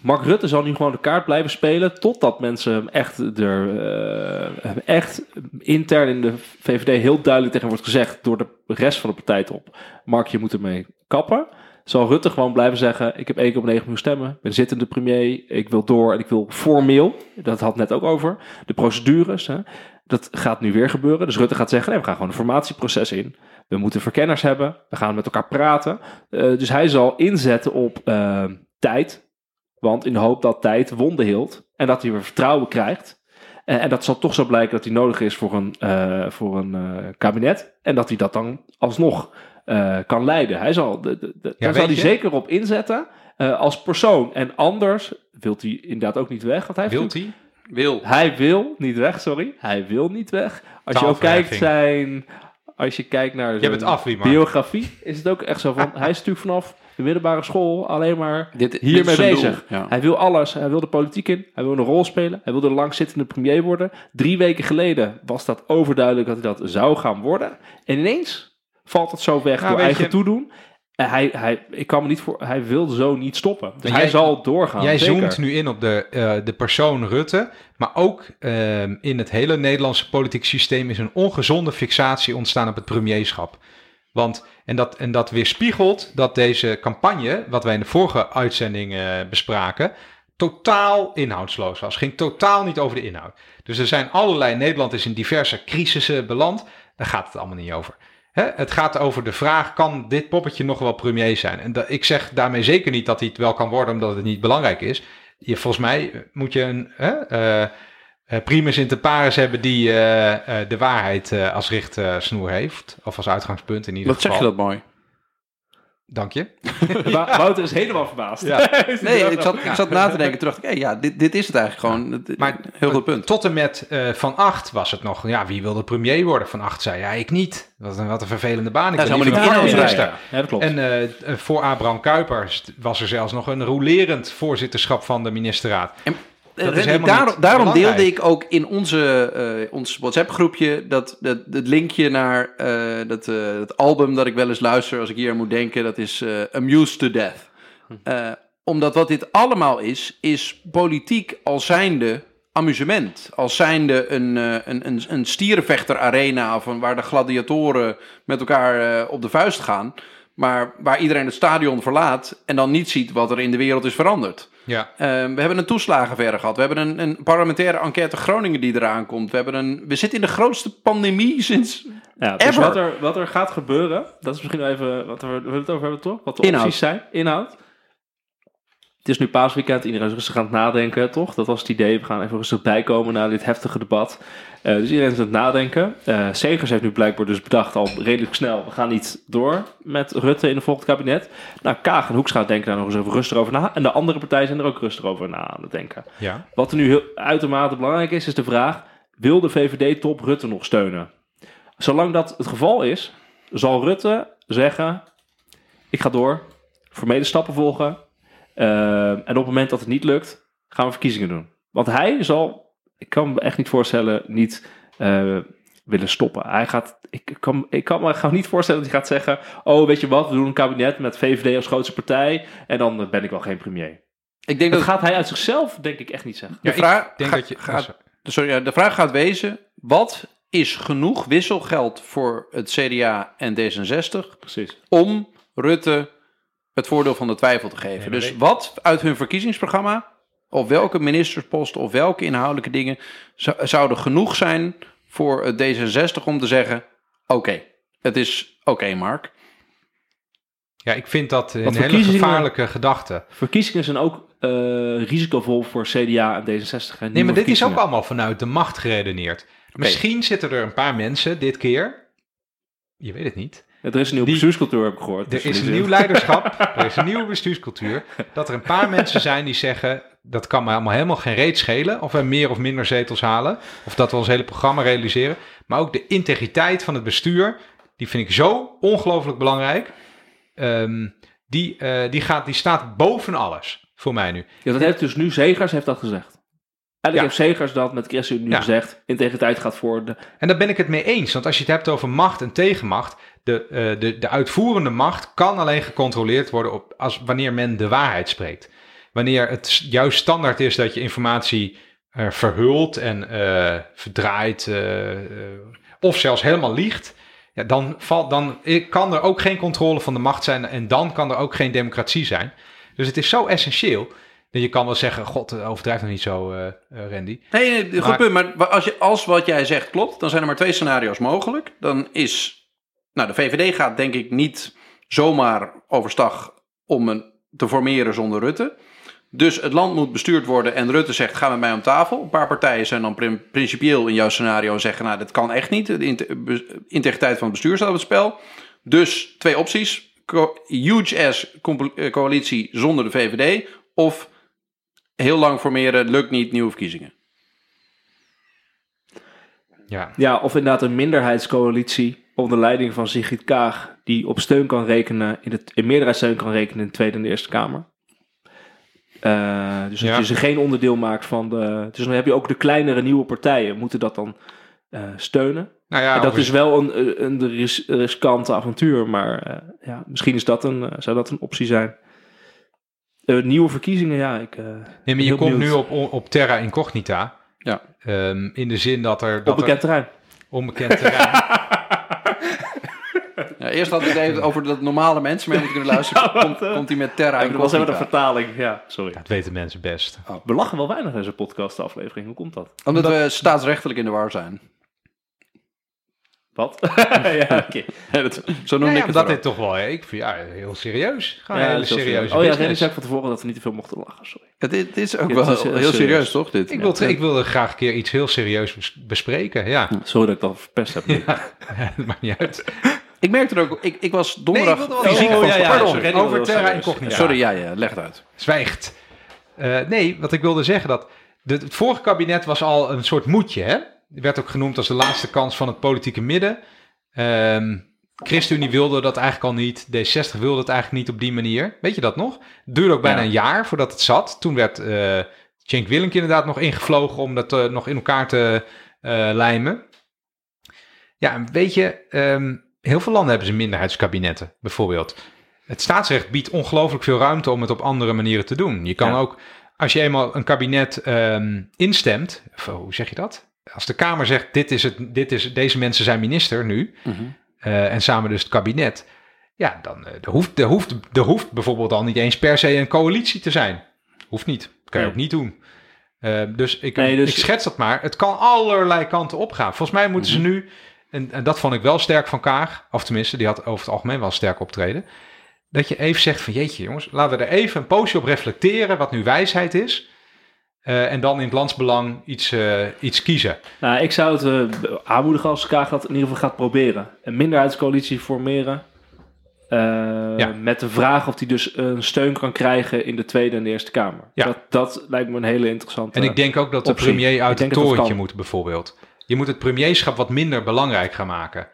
Mark Rutte zal nu gewoon de kaart blijven spelen totdat mensen hem echt, er, eh, hem echt intern in de VVD heel duidelijk tegen wordt gezegd door de rest van de partijtop. Mark, je moet ermee kappen. Zal Rutte gewoon blijven zeggen, ik heb 1,9 miljoen stemmen, ik ben zittende premier, ik wil door en ik wil formeel, dat had net ook over, de procedures, hè, dat gaat nu weer gebeuren. Dus Rutte gaat zeggen, nee, we gaan gewoon een formatieproces in. We moeten verkenners hebben. We gaan met elkaar praten. Eh, dus hij zal inzetten op eh, tijd. Want in de hoop dat tijd wonden hield. En dat hij weer vertrouwen krijgt. En, en dat zal toch zo blijken dat hij nodig is voor een, eh, voor een eh, kabinet. En dat hij dat dan alsnog eh, kan leiden. Hij zal, de, de, de- daar zal hij zeker op inzetten. eh, als persoon. En anders wil hij inderdaad ook niet weg. Want hij wilt hij? Wil. hij wil niet weg, sorry. Hij wil niet weg. Als je ook kijkt zijn... Als je kijkt naar zijn af, biografie, is het ook echt zo van... hij is natuurlijk vanaf de middelbare school alleen maar Dit, hiermee bezig. Ja. Hij wil alles. Hij wil de politiek in. Hij wil een rol spelen. Hij wil de langzittende premier worden. Drie weken geleden was dat overduidelijk dat hij dat zou gaan worden. En ineens valt het zo weg Nou, door eigen je- toedoen. En hij, hij, ik kan me niet voor, hij wil zo niet stoppen. Dus hij zal doorgaan. Jij zeker. zoomt nu in op de, eh, de persoon Rutte, maar ook ehm, in het hele Nederlandse politiek systeem is een ongezonde fixatie ontstaan op het premierschap. Want, en dat, en dat weerspiegelt dat deze campagne, wat wij in de vorige uitzending eh, bespraken, totaal inhoudsloos was. Ging totaal niet over de inhoud. Dus er zijn allerlei, Nederland is in diverse crisissen beland, daar gaat het allemaal niet over. Hè, het gaat over de vraag: kan dit poppetje nog wel premier zijn? En da- ik zeg daarmee zeker niet dat hij het wel kan worden, omdat het niet belangrijk is. Je, volgens mij moet je een hè, eh, primus inter pares hebben die eh, de waarheid als richtsnoer heeft. Of als uitgangspunt in ieder Wat zeg geval. je dat mooi? Dank je. [LAUGHS] Wou- Wouter is helemaal verbaasd. Ja. [LAUGHS] Nee, ik zat, ik zat na te denken. Toen dacht ik, hé, ja, dit, dit is het eigenlijk gewoon. Het- Maar heel goed punt. Tot en met eh, Van Acht was het nog, ja, wie wilde premier worden? Van Acht zei, ja, ik niet. Wat een, wat een vervelende baan. Ik Dat ben is helemaal niet minister. Ja, dat klopt. En eh, eh, voor Abraham Kuipers was er zelfs nog een rolerend voorzitterschap van de ministerraad. Is Randy, daarom, deelde ik ook in onze, eh, ons WhatsApp-groepje dat, dat, het linkje naar eh, dat, eh, dat album dat ik wel eens luister als ik hier aan moet denken. Dat is Amused to Death. Omdat wat dit allemaal is, is politiek als zijnde amusement. Als zijnde een, een, een, een stierenvechter-arena of een, waar de gladiatoren met elkaar op de vuist gaan. Maar waar iedereen het stadion verlaat en dan niet ziet wat er in de wereld is veranderd. Ja, Eh, we hebben een toeslagenverre gehad. We hebben een, een parlementaire enquête Groningen die eraan komt. We, hebben een, we zitten in de grootste pandemie sinds... Ja, dus Ever. wat er, wat er gaat gebeuren, dat is misschien even wat we, we het over hebben, toch? Wat de Inhoud. opties zijn. Inhoud. Het is nu paasweekend, iedereen is rustig aan het nadenken, toch? Dat was het idee. We gaan even rustig bijkomen na dit heftige debat. Eh, dus iedereen is aan het nadenken. Eh Segers heeft nu blijkbaar dus bedacht al redelijk snel, we gaan niet door met Rutte in het volgende kabinet. Nou, Kaag en Hoekstra denken daar nog eens even rustig over na. En de andere partijen zijn er ook rustig over na aan het denken. ja. Wat er nu heel, uitermate belangrijk is, is de vraag: wil de VVD-top Rutte nog steunen? Zolang dat het geval is, zal Rutte zeggen: ik ga door, formele stappen volgen. Eh, en op het moment dat het niet lukt, gaan we verkiezingen doen. Want hij zal, ik kan me echt niet voorstellen, niet eh, willen stoppen. Hij gaat, ik, kan, ik kan me gewoon niet voorstellen dat hij gaat zeggen: Oh, weet je wat, we doen een kabinet met VVD als grootste partij. En dan ben ik wel geen premier. Ik denk Dat dat gaat hij uit zichzelf, denk ik, echt niet zeggen. de Ja, ik vraag denk ga- dat je... gaat, sorry, ja, de vraag gaat wezen... wat is genoeg wisselgeld voor het CDA en D66... Precies. om Rutte het voordeel van de twijfel te geven? dus wat uit hun verkiezingsprogramma... of welke ministersposten of welke inhoudelijke dingen... zou- zouden genoeg zijn voor het D66 om te zeggen... oké, het is oké, Mark... Ja, ik vind dat een hele gevaarlijke gedachte. Verkiezingen zijn ook eh, risicovol voor CDA en D66. hè. Nee, maar dit is ook allemaal vanuit de macht geredeneerd. Misschien zitten er een paar mensen dit keer... Je weet het niet. Er is een nieuwe Die- bestuurscultuur, heb ik gehoord. Er is een nieuw leiderschap, [LAUGHS] er is een nieuwe bestuurscultuur. Dat er een paar mensen zijn die zeggen: dat kan me allemaal helemaal geen reet schelen. Of wij meer of minder zetels halen. Of dat we ons hele programma realiseren. Maar ook de integriteit van het bestuur, die vind ik zo ongelooflijk belangrijk. Ehm, die, eh, die, gaat, die staat boven alles voor mij nu. Ja, dat heeft dus nu Zegers heeft dat gezegd. Eigenlijk Ja. heeft Zegers dat met Christen nu Ja. gezegd. Integriteit gaat voor de... En daar ben ik het mee eens. Want als je het hebt over macht en tegenmacht. De, eh, de, de uitvoerende macht kan alleen gecontroleerd worden op, als, wanneer men de waarheid spreekt. Wanneer het juist standaard is dat je informatie eh, verhult en eh, verdraait. of zelfs helemaal liegt. Ja, dan, valt, dan kan er ook geen controle van de macht zijn. En dan kan er ook geen democratie zijn. Dus het is zo essentieel. Dat je kan wel zeggen: God, overdrijf nog niet zo, Randy. Nee, nee, goed Maar- punt. Maar als, je, als wat jij zegt klopt, dan zijn er maar twee scenario's mogelijk. Dan is, nou, de VVD gaat denk ik niet zomaar overstag om een te formeren zonder Rutte. Dus het land moet bestuurd worden en Rutte zegt, ga met mij om tafel. Een paar partijen zijn dan prin- principieel in jouw scenario en zeggen, nou, dat kan echt niet. De integriteit van het bestuur staat op het spel. Dus twee opties. Huge ass eh, coalitie zonder de VVD. Of heel lang formeren, lukt niet, nieuwe verkiezingen. Ja, Ja, of inderdaad een minderheidscoalitie onder leiding van Sigrid Kaag... die op steun kan rekenen, in, het, in meerderheidssteun kan rekenen in de Tweede en de Eerste Kamer. Eh, dus Ja. dat je ze geen onderdeel maakt van de... Dus dan heb je ook de kleinere nieuwe partijen, moeten dat dan eh, steunen. Nou ja, En dat is wel een, een ris- riskante avontuur, maar eh, ja, misschien is dat een, zou dat een optie zijn. Eh, nieuwe verkiezingen, ja. Ik, eh, Nee, maar je komt nu op, op terra incognita. Ja. Ehm, in de zin dat er... Op Dat bekend er terrein. Onbekend terrein... [LAUGHS] Ja, eerst had ik het even over dat normale mensen mee moeten kunnen luisteren. [LAUGHS] Komt, komt hij met Terra dat was even de Incognita. vertaling, ja, sorry. dat weten mensen best. We lachen wel weinig in deze podcast-aflevering. Hoe komt dat? Omdat we staatsrechtelijk in de war zijn. Wat? [LAUGHS] ja, oké. Ja, dat- zo noem ik ja, het dat dit toch wel, hè, ik vind ja, heel serieus. Gewoon Ja, heel serieus. Oh ja, René zei van tevoren dat we niet te veel mochten lachen, sorry. Het, is- het is ook Ja, wel is heel, heel serieus, serieus. toch? Dit? Ik wil, ik wilde graag een keer iets heel serieus bes- bespreken, ja. Sorry dat ik dat verpest heb. dat [LAUGHS] maakt niet uit. [LAUGHS] Ik merkte er ook, ik, ik was donderdag Nee, ik wilde fysiek Oh, ja, ja, Pardon. sorry. Over terra incognita. Ja. Sorry, ja, ja, leg het uit. Zwijgt. Eh, nee, wat ik wilde zeggen, dat de, het vorige kabinet was al een soort moedje, hè? Werd ook genoemd als de laatste kans van het politieke midden. Ehm ChristenUnie wilde dat eigenlijk al niet. D60 wilde het eigenlijk niet op die manier. Weet je dat nog? Het duurde ook bijna Ja. een jaar voordat het zat. Toen werd eh Cenk Willink inderdaad nog ingevlogen om dat eh, nog in elkaar te eh, lijmen. Ja, en weet je, ehm, heel veel landen hebben ze minderheidskabinetten, bijvoorbeeld. Het staatsrecht biedt ongelooflijk veel ruimte om het op andere manieren te doen. Je kan Ja. ook, als je eenmaal een kabinet ehm, instemt, of, hoe zeg je dat? Als de Kamer zegt, dit is het, dit is, deze mensen zijn minister nu, eh, en samen dus het kabinet, ja, dan er hoeft, er hoeft, er hoeft bijvoorbeeld al niet eens per se een coalitie te zijn. Hoeft niet. kan je Nee. ook niet doen. Eh, dus, ik, Nee, dus- ik schets dat maar. Het kan allerlei kanten opgaan. Volgens mij moeten Mhm. ze nu, en, en dat vond ik wel sterk van Kaag, of tenminste, die had over het algemeen wel sterk optreden, dat je even zegt van jeetje jongens, laten we er even een poosje op reflecteren wat nu wijsheid is. Eh, en dan in het landsbelang iets, eh, iets kiezen. Nou, ik zou het eh, aanmoedigen als Kaag dat in ieder geval gaat proberen. Een minderheidscoalitie formeren. Ja. Met de vraag of hij dus een steun kan krijgen in de Tweede en de Eerste Kamer. Ja. Dat, dat lijkt me een hele interessante En ik denk ook dat de premier uit het torentje moet, bijvoorbeeld. Je moet het premierschap wat minder belangrijk gaan maken.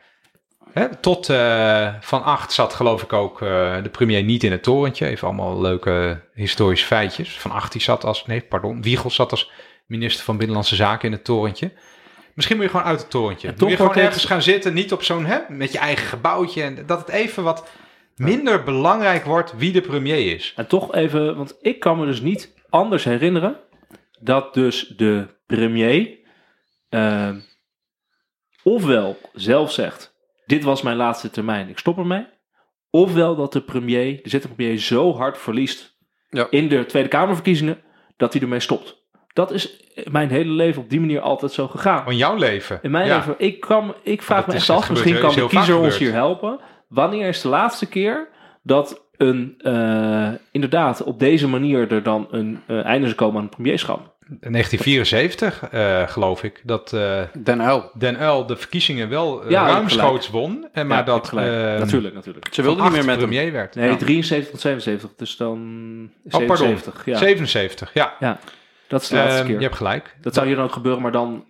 Hè, tot eh, van acht zat geloof ik ook eh, de premier niet in het torentje. Even allemaal leuke historische feitjes. Van acht die zat als, nee pardon, Wiegel zat als minister van Binnenlandse Zaken in het torentje. Misschien moet je gewoon uit het torentje. En Moet je gewoon het- ergens gaan zitten, niet op zo'n, hè, met je eigen gebouwtje. En dat het even wat minder belangrijk wordt wie de premier is. En toch even, want ik kan me dus niet anders herinneren dat dus de premier eh, ofwel zelf zegt, dit was mijn laatste termijn, ik stop ermee. Ofwel dat de premier, de zittende premier, zo hard verliest Ja. in de Tweede Kamerverkiezingen, dat hij ermee stopt. Dat is mijn hele leven op die manier altijd zo gegaan. Van jouw leven. In mijn Ja. leven, ik, kan, ik vraag me echt af, misschien kan de kiezer ons hier helpen. Wanneer is de laatste keer dat een, eh, inderdaad op deze manier er dan een eh, einde zou komen aan het premierschap? 1974, eh, geloof ik, dat eh, Den Uyl. Den Uyl de verkiezingen wel eh, Ja, ruimschoots won. En maar Ja, dat gelijk. eh, natuurlijk, natuurlijk. Ze wilden niet meer met hem. premier werd. Nee, Ja. 73 tot 77, dus dan Oh, pardon. 77. Ja. 77, ja. ja, dat is de laatste Ehm, keer. je hebt gelijk. Dat zou hier dan ook gebeuren, maar dan...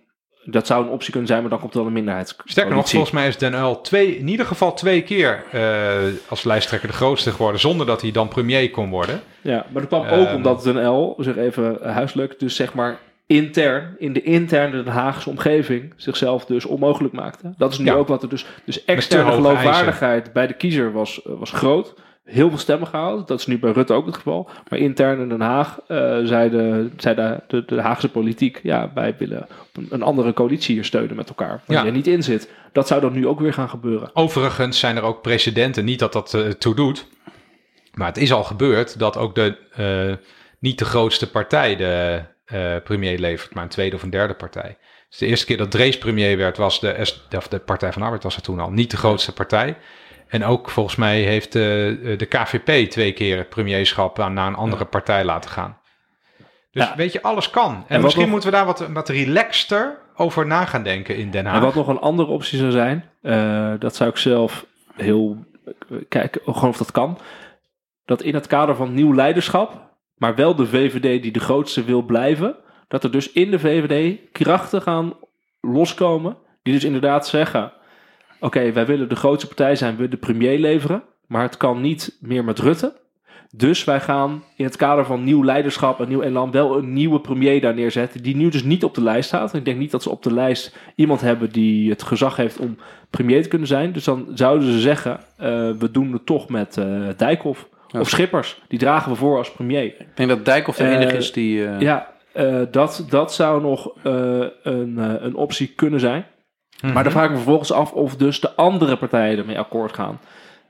Dat zou een optie kunnen zijn, maar dan komt er wel een minderheid. Sterker nog, volgens mij is Den Uyl twee, in ieder geval twee keer eh, als lijsttrekker de grootste geworden, zonder dat hij dan premier kon worden. Ja, maar dat kwam ook Ehm. omdat Den L, zeg even huiselijk, dus zeg maar intern, in de interne Den Haagse omgeving, zichzelf dus onmogelijk maakte. Dat is nu Ja. ook wat er dus... Dus externe geloofwaardigheid bij de kiezer was, eh, was groot. Heel veel stemmen gehaald. Dat is nu bij Rutte ook het geval. Maar intern in Den Haag eh zei, de, zei de, de, de Haagse politiek... ja, wij willen een, andere coalitie hier steunen met elkaar. Waar Ja. je niet in zit. Dat zou dan nu ook weer gaan gebeuren. Overigens zijn er ook precedenten, niet dat dat eh, toe doet. Maar het is al gebeurd dat ook de, eh, niet de grootste partij de premier levert, maar een tweede of een derde partij. Dus de eerste keer dat Drees premier werd, was de, S- de Partij van Arbeid was er toen al niet de grootste partij. En ook volgens mij heeft de, de KVP twee keer het premierschap aan, naar een andere partij laten gaan. Dus Ja. weet je, alles kan. En, misschien nog- moeten we daar wat, wat relaxter over na gaan denken in Den Haag. En wat nog een andere optie zou zijn, eh, dat zou ik zelf heel eh, kijken, gewoon of dat kan. Dat in het kader van nieuw leiderschap, maar wel de VVD die de grootste wil blijven, dat er dus in de VVD krachten gaan loskomen, die dus inderdaad zeggen: Oké, wij willen de grootste partij zijn, we willen de premier leveren, maar het kan niet meer met Rutte. Dus wij gaan in het kader van nieuw leiderschap en nieuw elan wel een nieuwe premier daar neerzetten. Die nu dus niet op de lijst staat. Ik denk niet dat ze op de lijst iemand hebben die het gezag heeft om premier te kunnen zijn. Dus dan zouden ze zeggen, eh, we doen het toch met eh Dijkhoff Ja. of Schippers. Die dragen we voor als premier. Ik denk dat Dijkhoff de Eh, enige is die... eh, Ja, eh, dat, dat zou nog eh, een, eh, een optie kunnen zijn. Mhm. Maar dan vraag ik me vervolgens af of dus de andere partijen ermee akkoord gaan.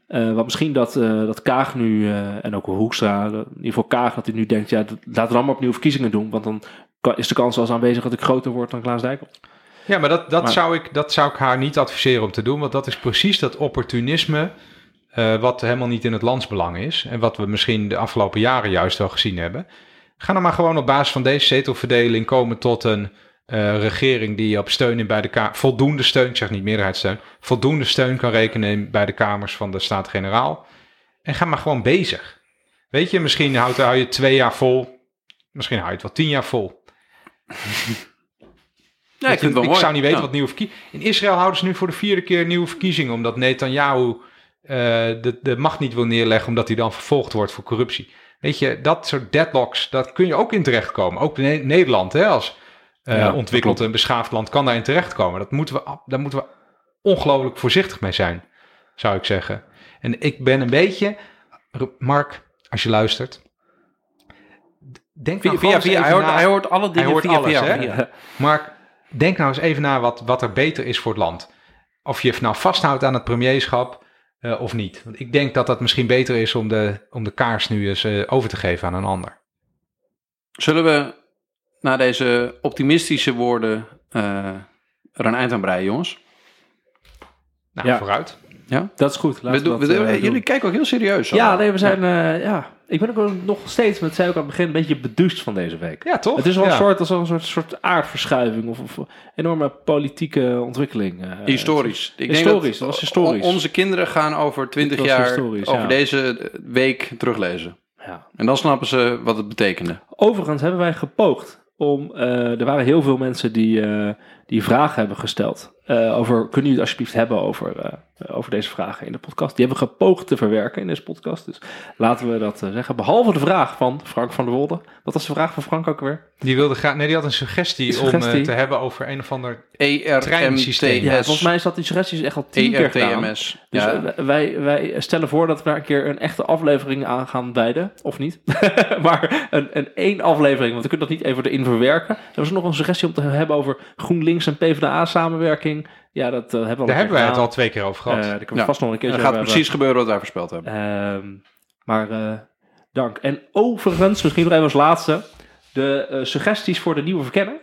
Eh want misschien dat, eh, dat Kaag nu, eh, en ook Hoekstra, in ieder geval Kaag, dat hij nu denkt, ja, dat- laten we dan maar opnieuw verkiezingen doen. Want dan kan- is de kans als aanwezig dat ik groter word dan Klaas Dijkhoff. Ja, maar dat, dat, Maar- Zou ik, dat zou ik haar niet adviseren om te doen. Want dat is precies dat opportunisme. wat helemaal niet in het landsbelang is. En wat we misschien de afgelopen jaren juist wel gezien hebben. Ga dan maar gewoon op basis van deze zetelverdeling komen tot een eh, regering die op steun in bij de Kamer. Voldoende steun, ik zeg niet meerderheidssteun. Voldoende steun kan rekenen in- bij de Kamers van de Staten-Generaal. En ga maar gewoon bezig. Weet je, misschien houdt, hou je het twee jaar vol. Misschien hou je het wel tien jaar vol. ja, ik zou niet weten Ja. wat nieuwe verkiezingen... In Israël houden ze nu voor de vierde keer nieuwe verkiezingen... omdat Netanyahu eh, de, de macht niet wil neerleggen... omdat hij dan vervolgd wordt voor corruptie. Weet je, dat soort deadlocks, dat kun je ook in terechtkomen. Ook Ne- Nederland, hè, als Ja, dat ontwikkeld en beschaafd land... kan daarin terechtkomen. Dat moeten we, daar moeten we ongelooflijk voorzichtig mee zijn, zou ik zeggen. En ik ben een beetje... Mark, als je luistert... Denk Via, nou via, via, eens hij, even hoort, na- hij hoort alle dingen hoort via, alles, via, hè? via. maar denk nou eens even na wat, wat er beter is voor het land. Of je nou vasthoudt aan het premierschap eh, of niet. Want ik denk dat dat misschien beter is om de, om de kaars nu eens eh, over te geven aan een ander. Zullen we na deze optimistische woorden eh, er een eind aan breien, jongens? Nou, Ja. vooruit. Dat is goed. We doen- we dat, doen- eh, doen. jullie kijken ook heel serieus. Ja, allemaal. nee, we zijn, eh, ja. Ik ben ook nog steeds, dat zei ik aan het begin, een beetje beduust van deze week. Ja, toch? Het is wel Ja. een soort, als een soort, soort aardverschuiving of, of enorme politieke ontwikkeling. eh, Historisch. Ik Historisch, denk dat was historisch. on- Onze kinderen gaan over twintig jaar over ja. deze week teruglezen. Ja. En dan snappen ze wat het betekende. Overigens hebben wij gepoogd om. eh, er waren heel veel mensen die, eh, die vragen hebben gesteld. Eh, over, kunnen jullie het alsjeblieft hebben over, eh, over deze vragen in de podcast? Die hebben we gepoogd te verwerken in deze podcast. Dus laten we dat eh, zeggen. Behalve de vraag van Frank van der Wolde. Wat was de vraag van Frank ook weer? Die wilde graag. Nee, die had een suggestie, Een suggestie. om eh, te hebben over een of ander. E Treinsysteem. Ja, volgens mij is dat die suggesties echt al tien keer gedaan. ERTMS. Dus Ja, wij, wij stellen voor dat we daar een keer een echte aflevering aan gaan wijden. Of niet. [LAUGHS] maar een, een één aflevering. Want we kunnen dat niet even erin verwerken. Er was nog een suggestie om te hebben over GroenLinks en PvdA samenwerking. Ja, dat eh, hebben we al Daar hebben wij het al twee keer over gehad. Eh, daar kunnen we Ja. vast nog een keer er zo gaat hebben. precies gebeuren wat wij voorspeld hebben. Ehm, maar eh, dank. En overigens, misschien nog even als laatste. De suggesties voor de nieuwe verkenner.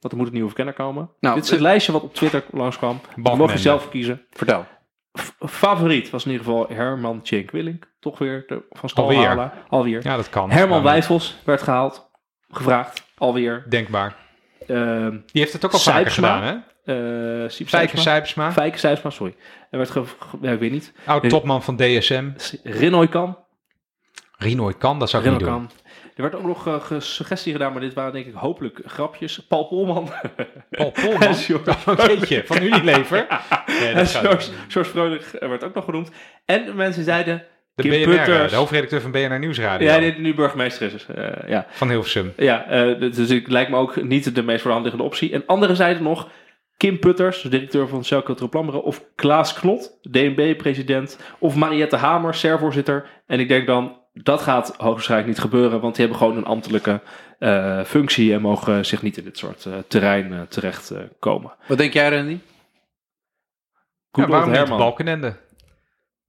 Want er moet een nieuwe verkenner komen. Nou, Dit is het lijstje wat op Twitter langskwam. Mogen Balkenende. je zelf kiezen. Vertel. F- favoriet was in ieder geval Herman Cenk Willink. Toch weer de, van stal Alweer. halen. Alweer. Ja, dat kan. Herman Wijfels werd gehaald. Gevraagd. Alweer. Denkbaar. Ehm Die heeft het ook al vaker Sijpsma. gedaan, hè? Eh Siep Fijke. Fijke sorry. Er werd ge, ge- ja, ik weet niet. Oud topman van DSM. Rinoy Kan. Rinoy kan, dat zou ik Rinoy niet doen. Kan. Er werd ook nog eh, ge- suggestie gedaan, maar dit waren denk ik hopelijk grapjes. Paul Polman. Paul Polman. [LAUGHS] Een beetje van Unilever. [LAUGHS] Nee, en dat George, George Vrolijk eh, werd ook nog genoemd. En mensen zeiden... De Kim BNR, Putters. de hoofdredacteur van BNR Nieuwsradio. Ja, die nu burgemeester is. eh, ja. Van Hilversum. Ja, eh, dus het lijkt me ook niet de meest voor de hand liggende optie. En anderen zeiden nog Kim Putters, de directeur van Shell Cultureel Planbureau, of Klaas Knot, DNB-president, of Mariette Hamer, SER-voorzitter. En ik denk dan, dat gaat hoogstwaarschijnlijk niet gebeuren, want die hebben gewoon een ambtelijke eh, functie en mogen zich niet in dit soort eh, terrein eh, terecht eh, komen. Wat denk jij, Randy? Ja, Google waarom Herman. Balkenende?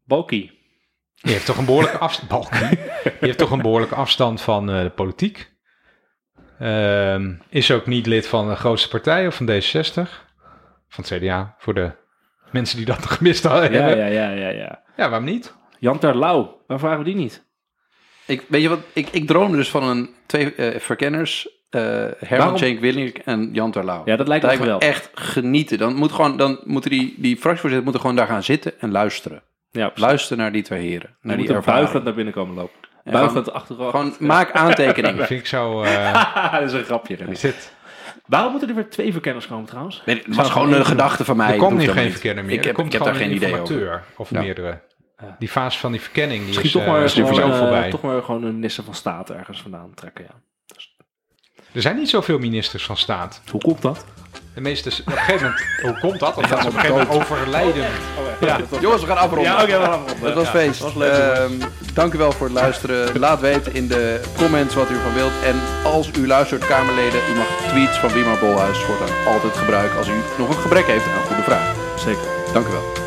Balkie. Die heeft toch een behoorlijke afstand. [LAUGHS] Die heeft toch een behoorlijke afstand van eh, de politiek. Ehm, is ook niet lid van de grootste partij of van D66. Van het CDA, voor de mensen die dat nog gemist hadden. Ja, hebben. ja, ja, ja, ja. ja, waarom niet? Jan Terlouw, waar vragen we die niet? Ik, weet je wat? Ik, ik droomde dus van een twee eh, verkenners. eh Herman Waarom? Cenk Willink en Jan Terlouw. Ja, dat lijkt dat me lijkt me geweldig. echt genieten. Dan, moet gewoon, dan moeten die, die fractievoorzitter moeten gewoon daar gaan zitten en luisteren. Ja, precies. Luisteren naar die twee heren. Naar Die buigend naar binnen komen lopen. Buigend achterover. Gewoon maak [LAUGHS] aantekeningen. Vind ik zo... eh, [LAUGHS] dat is een grapje. Is dit? Waarom moeten er weer twee verkenners komen trouwens? Ik, Het was gewoon een gedachte van mij. Er Ik komt nu geen verkennen meer. Ik heb, er komt ik heb daar geen een idee over. Of Ja. meerdere. Die fase van die verkenning die Misschien is toch eh, maar, sowieso gewoon, eh, voorbij. toch maar gewoon een minister van staat ergens vandaan trekken. Ja. Er zijn niet zoveel ministers van staat. Hoe komt dat? De meeste, op een gegeven moment, [LAUGHS] hoe komt dat? Omdat ze op een gegeven moment overlijden. Ja. Jongens, we gaan afronden. Ja, oké, we gaan afronden. Het was Ja, feest. was leuk. Ehm, dank u wel voor het luisteren. Laat weten in de comments wat u ervan wilt. En als u luistert, Kamerleden, u mag tweets van Wiemar Bolhuis voortaan altijd gebruiken als u nog een gebrek heeft aan een goede vraag. Zeker. Dank u wel.